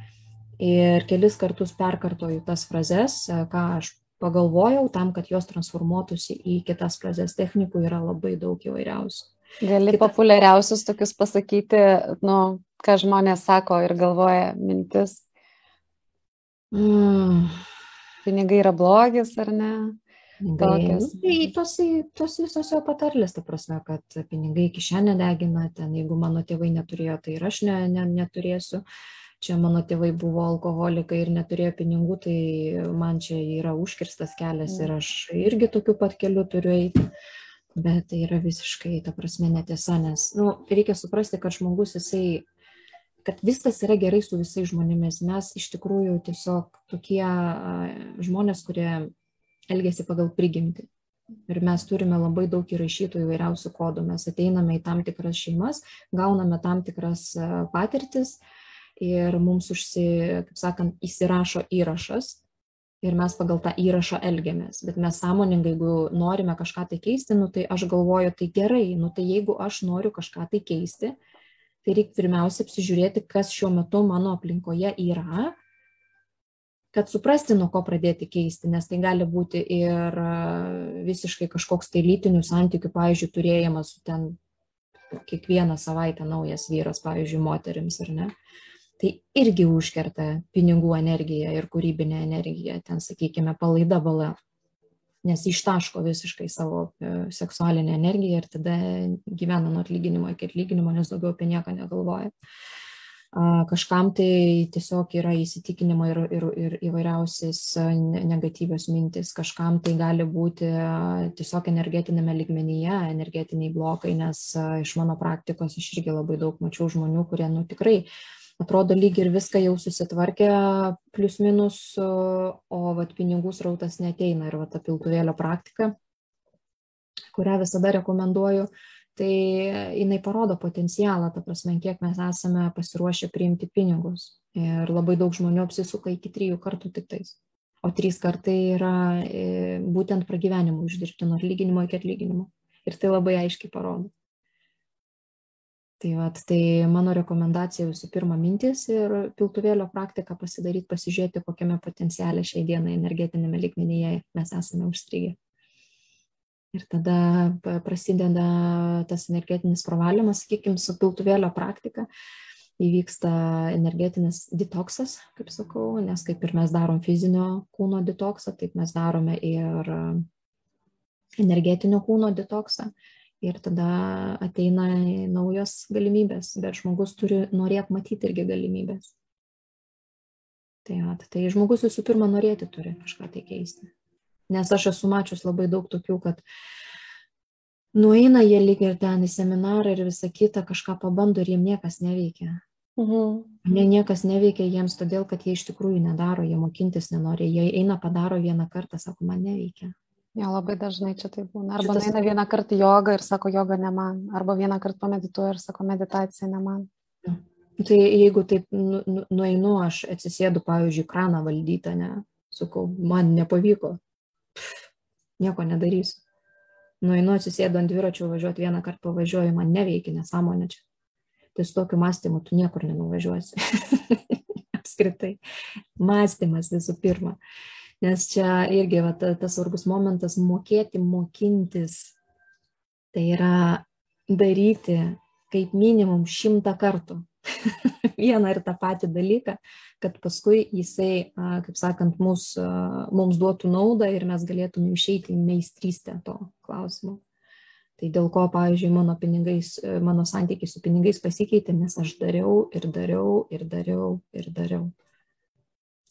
ir kelis kartus perkartoju tas frazes, e, ką aš pagalvojau tam, kad jos transformuotųsi į kitas frazes. Technikų yra labai daug įvairiausių. Gali Kita... populiariausius tokius pasakyti, nu, ką žmonės sako ir galvoja mintis. Mm. Pinigai yra blogis ar ne? Pinigai, nu, tai tos, tos visos jo patarlės, ta prasme, kad pinigai kišenė degina, ten jeigu mano tėvai neturėjo, tai ir aš ne, ne, neturėsiu. Čia mano tėvai buvo alkoholikai ir neturėjo pinigų, tai man čia yra užkirstas kelias ir aš irgi tokiu pat keliu turiu eiti. Bet tai yra visiškai, ta prasme, netiesa, nes nu, reikia suprasti, kad žmogus jisai kad viskas yra gerai su visais žmonėmis. Mes iš tikrųjų tiesiog tokie žmonės, kurie elgesi pagal prigimtį. Ir mes turime labai daug įrašytų įvairiausių kodų. Mes ateiname į tam tikras šeimas, gauname tam tikras e, patirtis ir mums užsi, kaip sakant, įsirašo įrašas ir mes pagal tą įrašą elgiamės. Bet mes sąmoningai, jeigu norime kažką tai keisti, nu, tai aš galvoju, tai gerai, nu, tai jeigu aš noriu kažką tai keisti, tai reikia pirmiausia apsižiūrėti, kas šiuo metu mano aplinkoje yra kad suprasti, nuo ko pradėti keisti, nes tai gali būti ir visiškai kažkoks tai lytinių santykių, pavyzdžiui, turėjimas su ten kiekvieną savaitę naujas vyras, pavyzdžiui, moterims, ar ne. Tai irgi užkerta pinigų energiją ir kūrybinę energiją, ten, sakykime, palaida bala, nes ištaško visiškai savo e, seksualinę energiją ir tada gyvena nuo atlyginimo iki atlyginimo, nes daugiau apie nieką negalvoja. Uh, kažkam tai tiesiog yra įsitikinimai ir, ir, ir įvairiausias negatyvios mintis, kažkam tai gali būti tiesiog energetinėme ligmenyje, energetiniai blokai, nes iš mano praktikos aš irgi labai daug mačiau žmonių, kurie, nu tikrai, atrodo lyg ir viską jau susitvarkė, plius minus, o vat, pinigų srautas neteina ir vat, ta piltuvėlio praktika, kurią visada rekomenduoju, tai jinai parodo potencialą, ta prasme, kiek mes esame pasiruošę priimti pinigus. Ir labai daug žmonių apsisuka iki trijų kartų tik tais. O trys kartai yra e, būtent pragyvenimų uždirbti nuo atlyginimo iki atlyginimo. Ir tai labai aiškiai parodo. Tai, vat, tai mano rekomendacija visų pirma mintis ir piltuvėlio praktiką pasidaryti, pasižiūrėti, kokiame potenciale šiai dienai energetinėme lygmenyje mes esame užstrigę. Ir tada prasideda tas energetinis pravalymas, sakykime, su piltuvėlio praktika. Įvyksta energetinis detoksas, kaip sakau, nes kaip ir mes darom fizinio kūno detoksą, taip mes darome ir energetinio kūno detoksą. Ir tada ateina naujos galimybės, bet žmogus turi norėti matyti irgi galimybės. Tai, at, tai žmogus visų pirma norėti turi kažką tai keisti. Nes aš esu mačius labai daug tokių, kad nueina jie lyg ir ten į seminarą ir visą kitą kažką pabando ir jiem niekas neveikia. Mhm. Ne, niekas neveikia jiems todėl, kad jie iš tikrųjų nedaro, jie mokintis nenori, jie eina padaro vieną kartą, sako, man neveikia. Jo, labai dažnai čia taip būna. Arba Šitas... eina vieną kartą jogą ir sako, joga ne man. Arba vieną kartą pamedituoja ir sako, meditacija ne man. Ja. Tai jeigu taip nu, nu, nueinu, aš atsisėdu, pavyzdžiui, kraną valdyti, ne, sakau, man nepavyko, nieko nedarysiu. Nueinu atsisėdu ant dviračio važiuoti vieną kartą pavažiuoju, man neveikia nesąmonė čia. Tai su tokiu mąstymu tu niekur nenuvažiuosi. Apskritai. Mąstymas visų pirma. Nes čia irgi va, ta, tas svarbus momentas mokėti, mokintis. Tai yra daryti kaip minimum šimtą kartų vieną ir tą patį dalyką, kad paskui jisai, kaip sakant, mus, mums duotų naudą ir mes galėtume išeiti į meistrystę to klausimo. Tai dėl ko, pavyzdžiui, mano, pinigais, mano santykiai su pinigais pasikeitė, nes aš dariau ir dariau ir dariau ir dariau.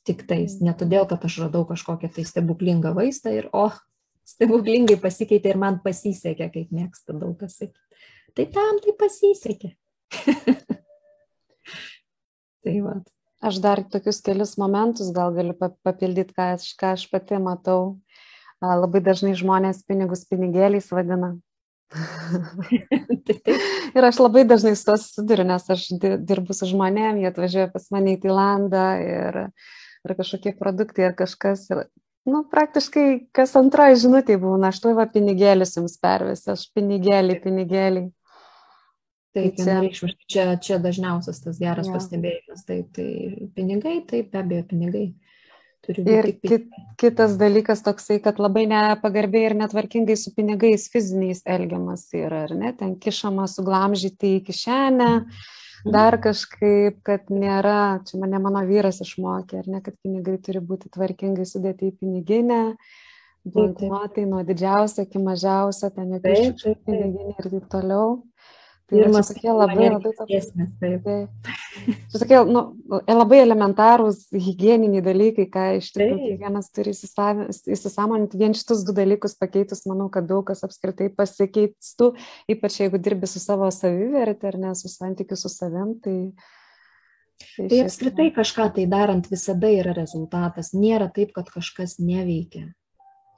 Tik tais, ne todėl, kad aš radau kažkokią tai stebuklingą vaistą ir, oh, stebuklingai pasikeitė ir man pasisekė, kaip mėgsta daug kas sakyti. Tai tam tai pasisekė. Tai va. Aš dar tokius kelius momentus gal galiu papildyti, ką aš, ką aš pati matau. Labai dažnai žmonės pinigus pinigėliais vadina. ir aš labai dažnai su to susiduriu, nes aš dirbu su žmonėm, jie atvažiuoja pas mane į Tailandą ir, ir kažkokie produktai ir kažkas. Ir, nu, praktiškai kas antroji žinutė būna, aš tuo va pinigėlius jums pervesiu, aš pinigėlį, pinigėlį. Tai vienareikšmiškai čia, čia dažniausias tas geras ja. pastebėjimas. Taip, tai pinigai, taip, be abejo, pinigai. Ir kit, kitas dalykas toksai, kad labai nepagarbiai ir netvarkingai su pinigais fiziniais elgiamas yra, ar ne, ten kišama suglamžyti į kišenę, mhm. dar kažkaip, kad nėra, čia mane mano vyras išmokė, ar ne, kad pinigai turi būti tvarkingai sudėti į piniginę, banknotai nuo didžiausio iki mažiausio, ten jokių šiukšlių piniginė ir taip toliau. Tai Pirmas tokie labai, labai tokie. Taip. Čia tokie nu, labai elementarūs hygieniniai dalykai, ką iš tikrųjų kiekvienas turi įsisamoninti. Vien šitus du dalykus pakeitus, manau, kad daug kas apskritai pasikeistų, ypač jeigu dirbi su savo savivertė ar ne su santykiu su savim. Tai, tai, tai apskritai kažką tai darant visada yra rezultatas. Nėra taip, kad kažkas neveikia.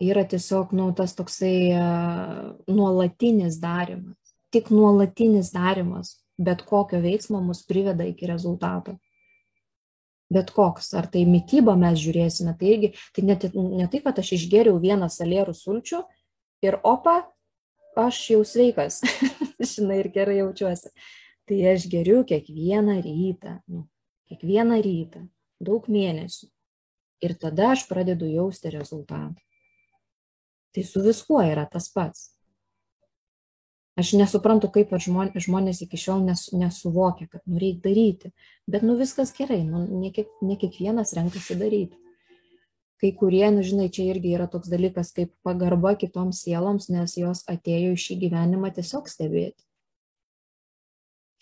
Yra tiesiog nu, tas toksai uh, nuolatinis darimas tik nuolatinis darimas bet kokio veiksmo mus priveda iki rezultato. Bet koks, ar tai mytyba mes žiūrėsime, tai irgi, tai ne, ne tai, kad aš išgeriau vieną salierų sulčių ir opa, aš jau sveikas, žinai, ir gerai jaučiuosi. Tai aš geriu kiekvieną rytą, nu, kiekvieną rytą, daug mėnesių. Ir tada aš pradedu jausti rezultatą. Tai su viskuo yra tas pats. Aš nesuprantu, kaip žmonės, žmonės iki šiol nes, nesuvokia, kad nu reikia daryti. Bet nu viskas gerai, nu, ne, kiek, ne kiekvienas renkasi daryti. Kai kurie, nu žinai, čia irgi yra toks dalykas kaip pagarba kitoms sieloms, nes jos atėjo į šį gyvenimą tiesiog stebėti.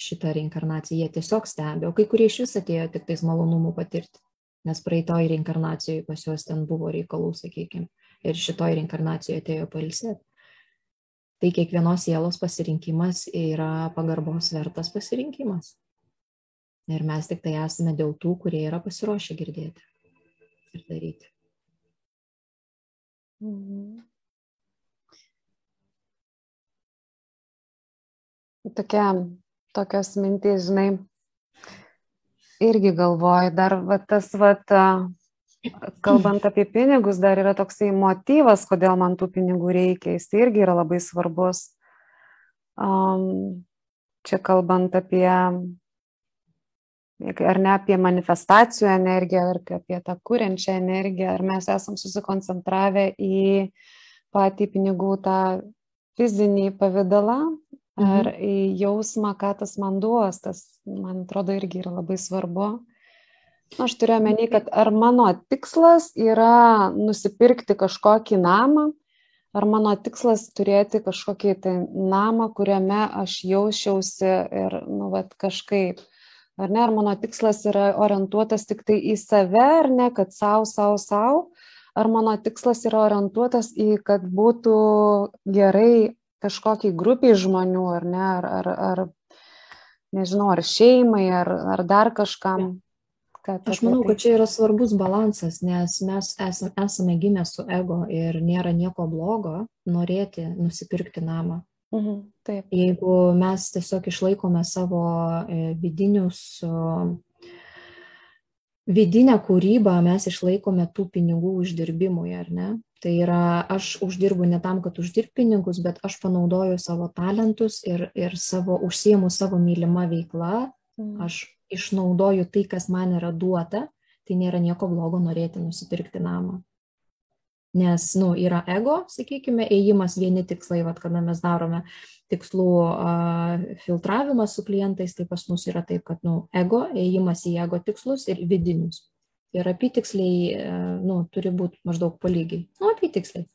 Šitą reinkarnaciją jie tiesiog stebi, o kai kurie iš vis atėjo tik tais malonumų patirti, nes praeitoj reinkarnacijoje pas juos ten buvo reikalų, sakykime, ir šitoj reinkarnacijoje atėjo pailsėti tai kiekvienos sielos pasirinkimas yra pagarbos vertas pasirinkimas. Ir mes tik tai esame dėl tų, kurie yra pasiruošę girdėti ir daryti. Mhm. Tokia, tokios mintys, žinai, irgi galvoju, dar va, tas va, kalbant apie pinigus, dar yra toksai motyvas, kodėl man tų pinigų reikia, jis irgi yra labai svarbus. Um, čia kalbant apie, ar ne apie manifestacijų energiją, ar apie tą kūrenčią energiją, ar mes esam susikoncentravę į patį pinigų tą fizinį pavydalą, ar mhm. į jausmą, ką tas man duos, tas, man atrodo, irgi yra labai svarbu. Aš turiu omeny, kad ar mano tikslas yra nusipirkti kažkokį namą, ar mano tikslas turėti kažkokį tai namą, kuriame aš jausčiausi ir, nu, vat, kažkaip. Ar ne, ar mano tikslas yra orientuotas tik tai į save, ar ne, kad savo, savo, savo, ar mano tikslas yra orientuotas į, kad būtų gerai kažkokiai grupiai žmonių, ar ne, ar, ar, ar nežinau, ar šeimai, ar, ar dar kažkam. Kad Aš manau, kad čia yra svarbus balansas, nes mes esame, esame gimę su ego ir nėra nieko blogo norėti nusipirkti namą. Mhm, taip. Jeigu mes tiesiog išlaikome savo e, vidinius, vidinę kūrybą, mes išlaikome tų pinigų uždirbimui, ar ne? Tai yra, aš uždirbu ne tam, kad uždirb pinigus, bet aš panaudoju savo talentus ir, ir savo užsiemu savo mylimą veiklą, mhm. aš išnaudoju tai, kas man yra duota, tai nėra nieko blogo norėti nusipirkti namą. Nes, nu, yra ego, sakykime, ėjimas vieni tikslai, vad, kada mes darome tikslų uh, filtravimą su klientais, tai pas mus yra taip, kad, nu, ego, ėjimas į ego tikslus ir vidinius. Ir apytiksliai, uh, nu, turi būti maždaug polygiai. Nu, apytiksliai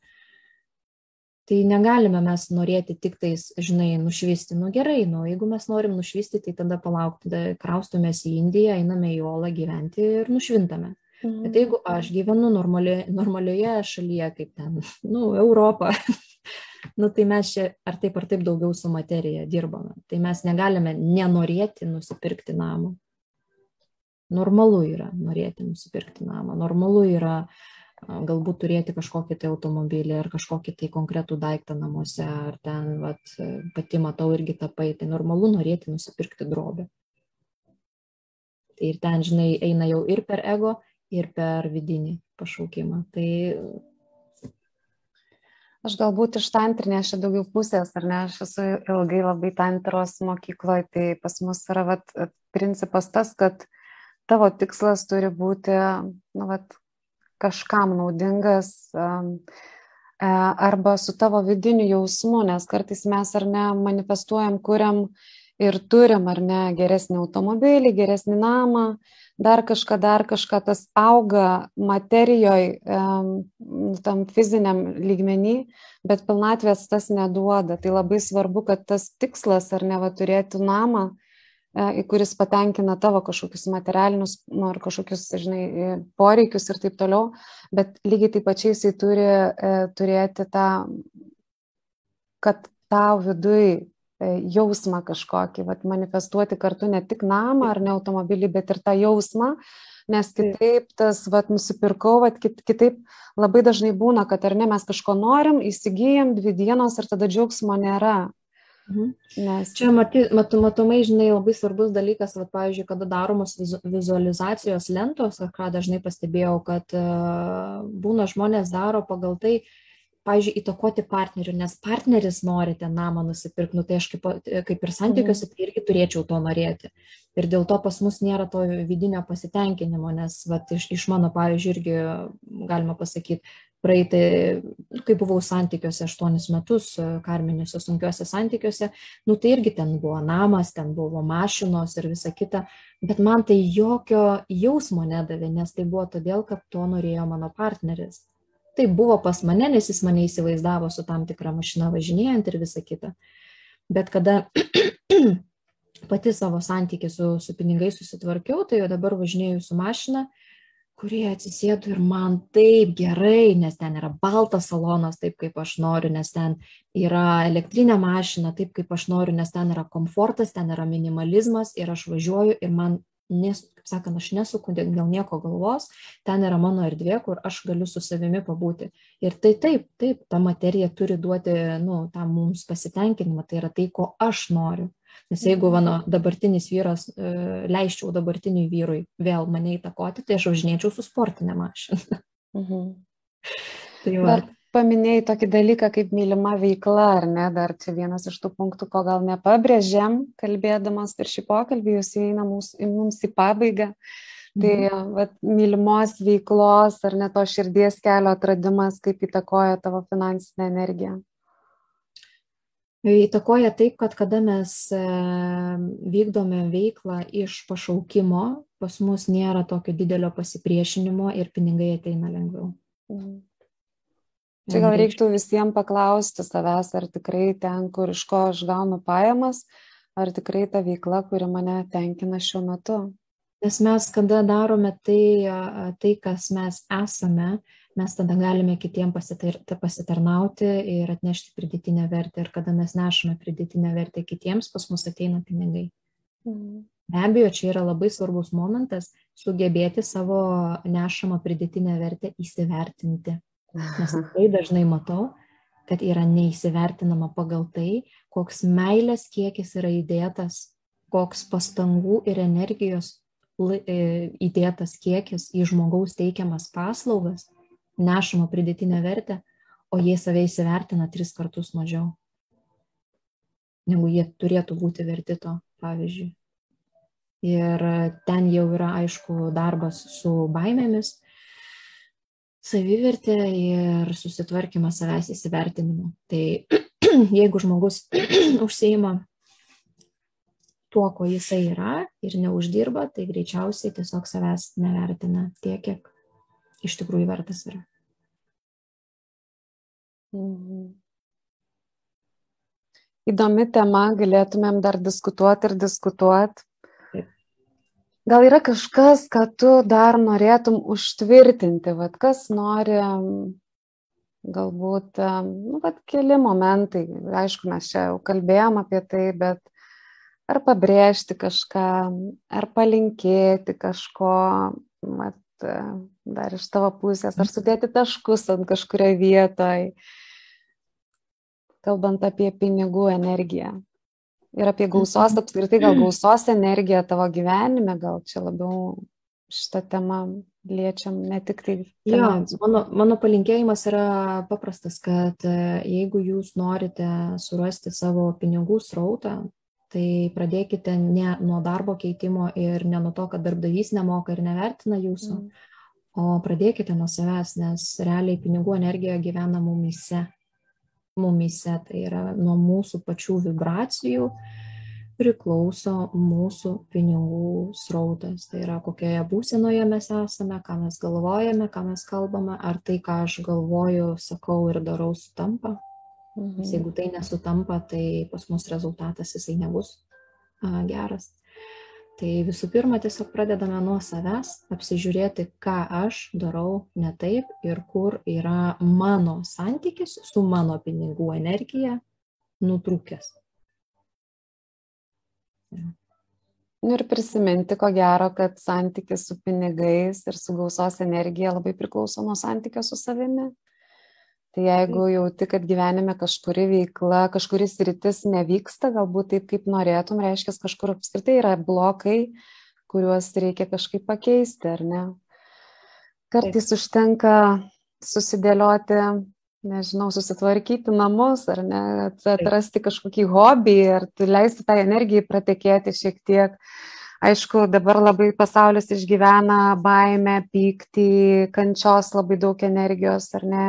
tai negalime mes norėti tik tais, žinai, nušvisti. Nu gerai, nu jeigu mes norim nušvisti, tai tada palauk, tada kraustumės į Indiją, einame į Olą gyventi ir nušvintame. Mhm. Bet jeigu aš gyvenu normali, normalioje šalyje, kaip ten, nu, Europą, nu tai mes čia ar taip ar taip daugiau su materija dirbame. Tai mes negalime nenorėti nusipirkti namą. Normalu yra norėti nusipirkti namą. Normalu yra uh, galbūt turėti kažkokį tai automobilį ar kažkokį tai konkretų daiktą namuose, ar ten vat, pati matau irgi tapai, tai normalu norėti nusipirkti drobę. Tai ir ten, žinai, eina jau ir per ego, ir per vidinį pašaukimą. Tai Aš galbūt iš tantrinės čia daugiau pusės, ar ne, aš esu ilgai labai tantros mokykloje, tai pas mus yra vat, principas tas, kad tavo tikslas turi būti, nu, vat, kažkam naudingas e, arba su tavo vidiniu jausmu, nes kartais mes ar ne manifestuojam, kuriam ir turim ar ne geresnį automobilį, geresnį namą, dar kažką, dar kažką, tas auga materijoje, tam fiziniam lygmenį, bet pilnatvės tas neduoda. Tai labai svarbu, kad tas tikslas ar ne va turėti namą, kuris patenkina tavo kažkokius materialinius nu, ar kažkokius, žinai, e, poreikius ir taip toliau, bet lygiai taip pačiai jisai turi e, turėti tą, kad tau vidui E, jausmą kažkokį, vat, manifestuoti kartu ne tik namą ar ne automobilį, bet ir tą jausmą, nes kitaip tas, vat, nusipirkau, vat, kit, kitaip labai dažnai būna, kad ar ne mes kažko norim, įsigijam dvi dienos ir tada džiaugsmo nėra. Mhm. Nes... Čia maty, mat, matomai, žinai, labai svarbus dalykas, va, pavyzdžiui, kada daromos vizualizacijos lentos, ką dažnai pastebėjau, kad uh, būna žmonės daro pagal tai, pavyzdžiui, įtakoti partnerių, nes partneris nori ten namą nusipirkti, nu, tai aš kaip, kaip ir santykiuose tai irgi turėčiau to norėti. Ir dėl to pas mus nėra to vidinio pasitenkinimo, nes vat, iš, iš mano, pavyzdžiui, irgi galima pasakyti, praeitai, nu, kai buvau santykiuose aštuonis metus, karminiuose sunkiuose santykiuose, nu tai irgi ten buvo namas, ten buvo mašinos ir visa kita, bet man tai jokio jausmo nedavė, nes tai buvo todėl, kad to norėjo mano partneris tai buvo pas mane, nes jis mane įsivaizdavo su tam tikra mašina važinėjant ir visa kita. Bet kada pati savo santykį su, su pinigais susitvarkiau, tai jau dabar važinėjau su mašina, kurie atsisėdu ir man taip gerai, nes ten yra baltas salonas, taip kaip aš noriu, nes ten yra elektrinė mašina, taip kaip aš noriu, nes ten yra komfortas, ten yra minimalizmas ir aš važiuoju ir man nes, kaip sakant, aš nesuku dėl nieko galvos, ten yra mano erdvė, kur aš galiu su savimi pabūti. Ir tai taip, taip, ta materija turi duoti, nu, tą mums pasitenkinimą, tai yra tai, ko aš noriu. Nes jeigu mano dabartinis vyras, e, leiščiau dabartiniui vyrui vėl mane įtakoti, tai aš važinėčiau su sportinė mašina. Mhm. tai va. Dar paminėjai tokį dalyką kaip mylima veikla, ar ne? Dar čia vienas iš tų punktų, ko gal nepabrėžėm, kalbėdamas per šį pokalbį, jūs įeina mums į pabaigą. Tai mhm. vat, mylimos veiklos ar ne to širdies kelio atradimas, kaip įtakoja tavo finansinę energiją. Įtakoja taip, kad kada mes e, vykdome veiklą iš pašaukimo, pas mus nėra tokio didelio pasipriešinimo ir pinigai ateina lengviau. Mhm. Čia gal reiktų visiems paklausti savęs, ar tikrai ten, kur iš ko aš gaunu pajamas, ar tikrai ta veikla, kuri mane tenkina šiuo metu. Nes mes, kada darome tai, tai kas mes esame, mes tada galime kitiems pasitar, pasitarnauti ir atnešti pridėtinę vertę. Ir kada mes nešame pridėtinę vertę kitiems, pas mus ateina pinigai. Mhm. Be abejo, čia yra labai svarbus momentas sugebėti savo nešamą pridėtinę vertę įsivertinti. Nes labai dažnai matau, kad yra neįsivertinama pagal tai, koks meilės kiekis yra įdėtas, koks pastangų ir energijos e, įdėtas kiekis į žmogaus teikiamas paslaugas, nešama pridėtinę vertę, o jie save įsivertina tris kartus mažiau, negu jie turėtų būti verti to, pavyzdžiui. Ir ten jau yra aišku darbas su baimėmis, savivertė ir susitvarkymas savęs įsivertinimu. Tai jeigu žmogus užseima tuo, ko jisai yra ir neuždirba, tai greičiausiai tiesiog savęs nevertina tiek, kiek iš tikrųjų vertas yra. Mhm. Įdomi tema, galėtumėm dar diskutuoti ir diskutuoti. Gal yra kažkas, ką tu dar norėtum užtvirtinti, vad kas nori, galbūt, nu, vad keli momentai, aišku, mes čia jau kalbėjom apie tai, bet ar pabrėžti kažką, ar palinkėti kažko, vat, dar iš tavo pusės, ar sudėti taškus ant kažkurioje vietoje, kalbant apie pinigų energiją ir apie gausos, mhm. apskritai gal gausos energiją tavo gyvenime, gal čia labiau šitą temą liečiam, ne tik tai. Jo, mano, mano palinkėjimas yra paprastas, kad e, jeigu jūs norite surasti savo pinigų srautą, tai pradėkite ne nuo darbo keitimo ir ne nuo to, kad darbdavys nemoka ir nevertina jūsų, mm. o pradėkite nuo savęs, nes realiai pinigų energija gyvena mumise mumise, tai yra nuo mūsų pačių vibracijų, priklauso mūsų pinigų srautas. Tai yra, kokioje būsenoje mes esame, ką mes galvojame, ką mes kalbame, ar tai, ką aš galvoju, sakau ir darau, sutampa. Mhm. Jeigu tai nesutampa, tai pas mus rezultatas jisai nebus a, geras. Tai visų pirma, tiesiog pradedame nuo savęs, apsižiūrėti, ką aš darau ne taip ir kur yra mano santykis su mano pinigų energija nutrūkęs. Nu ir prisiminti, ko gero, kad santykis su pinigais ir su gausos energija labai priklauso nuo santykio su savimi. Tai jeigu jauti, kad gyvenime kažkuri veikla, kažkuris rytis nevyksta, galbūt taip, kaip norėtum, reiškia, kažkur apskritai yra blokai, kuriuos reikia kažkaip pakeisti, ar ne? Kartais taip. užtenka susidėlioti nežinau, susitvarkyti namus ar ne, atrasti kažkokį hobį ir leisti tą energiją pratekėti šiek tiek. Aišku, dabar labai pasaulis išgyvena baimę, pyktį, kančios labai daug energijos, ar ne.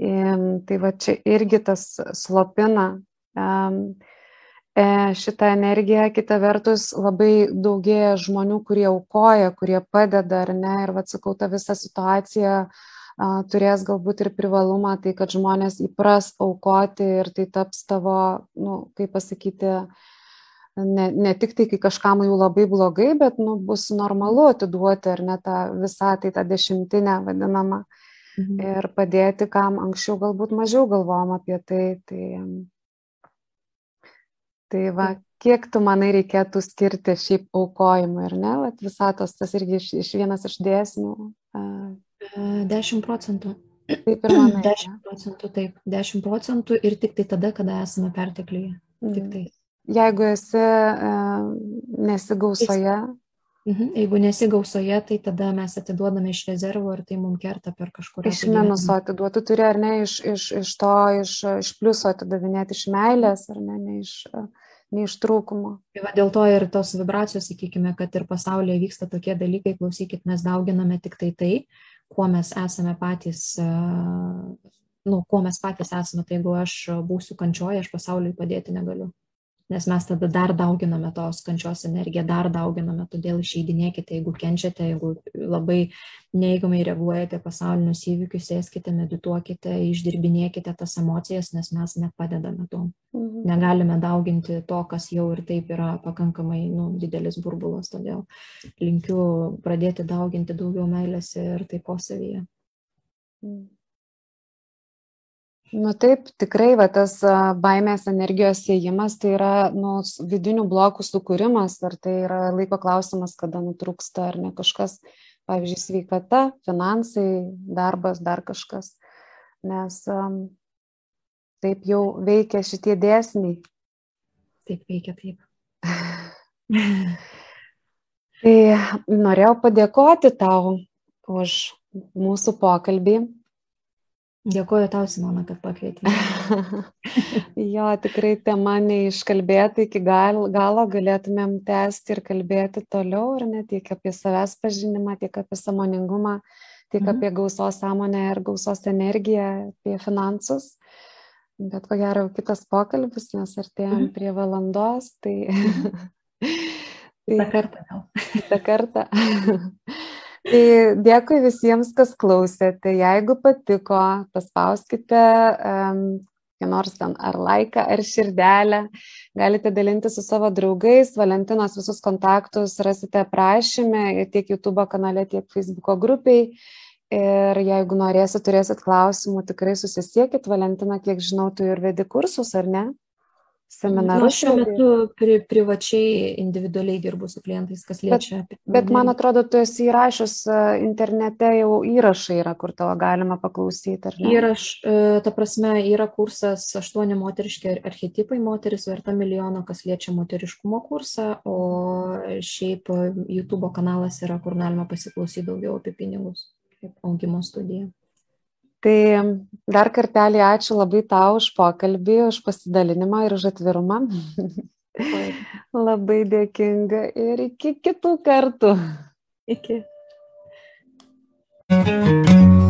Tai va čia irgi tas slopina e, šitą energiją, kita vertus labai daugėja žmonių, kurie aukoja, kurie padeda, ar ne, ir va sakau, ta visa situacija uh, turės galbūt ir privalumą, tai kad žmonės įpras aukoti ir tai taps tavo, nu, kaip pasakyti, ne, ne tik tai, kai kažkam jau labai blogai, bet nu, bus normalu atiduoti ar ne tą visą tai tą dešimtinę vadinamą mhm. ir padėti, kam anksčiau galbūt mažiau galvom apie tai. Tai, tai va, kiek tu manai reikėtų skirti šiaip aukojimui, ar ne? Vat visatos tas irgi iš, iš vienas iš dėsnių 10 procentų. Taip ir manai. 10 procentų, taip, 10 procentų ir tik tai tada, kada esame perteklyje. Mm. Tik tai. Jeigu esi nesigausoje. Mhm. Jeigu nesigausoje, tai tada mes atiduodame iš rezervo ir tai mums kerta per kažkurį. Iš minuso atiduoti turi ar ne, iš, iš, iš to, iš, iš pliuso atidavinėti, iš meilės ar ne, ne iš, ne iš trūkumo. Tai va, dėl to ir tos vibracijos, sakykime, kad ir pasaulyje vyksta tokie dalykai, klausykit, mes dauginame tik tai tai, kuo mes esame patys, e, nu, kuo mes patys esame, tai jeigu aš būsiu kančioje, aš pasauliui padėti negaliu. Nes mes tada dar dauginame tos kančios energiją, dar dauginame, todėl išeidinėkite, jeigu kenčiate, jeigu labai neįgumai reaguojate pasaulinius įvykius, sėskite, medituokite, išdirbinėkite tas emocijas, nes mes nepadedame to. Mhm. Negalime dauginti to, kas jau ir taip yra pakankamai nu, didelis burbulas, todėl linkiu pradėti dauginti daugiau meilės ir taikos savyje. Mhm. Nu taip, tikrai va, tas baimės energijos siejimas tai yra nu, vidinių blokų sukūrimas, ar tai yra laiko klausimas, kada nutrūksta, ar ne kažkas, pavyzdžiui, sveikata, finansai, darbas, dar kažkas. Nes um, taip jau veikia šitie dėsniai. Taip veikia, taip. tai norėjau padėkoti tau už mūsų pokalbį Dėkuoju tau, Simona, kad pakvietei. jo, tikrai tema neiškalbėta iki gal, galo, galėtumėm tęsti ir kalbėti toliau, ar ne tiek apie savęs pažinimą, tiek apie samoningumą, tiek mhm. apie gausos sąmonę ir gausos energiją, apie finansus. Bet ko gero kitas pokalbis, nes artėjom mhm. prie valandos, tai... Mhm. tai Kita kartą gal. Kita kartą. Tai dėkui visiems, kas klausėte. Jeigu patiko, paspauskite um, nors ten ar laiką, ar širdelę. Galite dalinti su savo draugais. Valentinos visus kontaktus rasite prašymę tiek YouTube kanale, tiek Facebook grupiai. Ir jeigu norėsit, turėsit klausimų, tikrai susisiekit. Valentina, kiek žinau, tu ir vedi kursus, ar ne? Seminarus. Aš šiuo metu pri, privačiai, individualiai dirbu su klientais, kas liečia. Bet, bet man atrodo, tu esi įrašęs e, internete jau įrašai yra, kur tavo galima paklausyti. Įraš, e, ta prasme, yra kursas aštuoni moteriški archetipai, moteris verta milijono, kas liečia moteriškumo kursą, o šiaip YouTube kanalas yra, kur galima pasiklausyti daugiau apie pinigus, kaip augimo studija. Tai dar kartelį ačiū labai tau už pokalbį, už pasidalinimą ir už atvirumą. labai dėkinga ir iki kitų kartų. Iki. thank you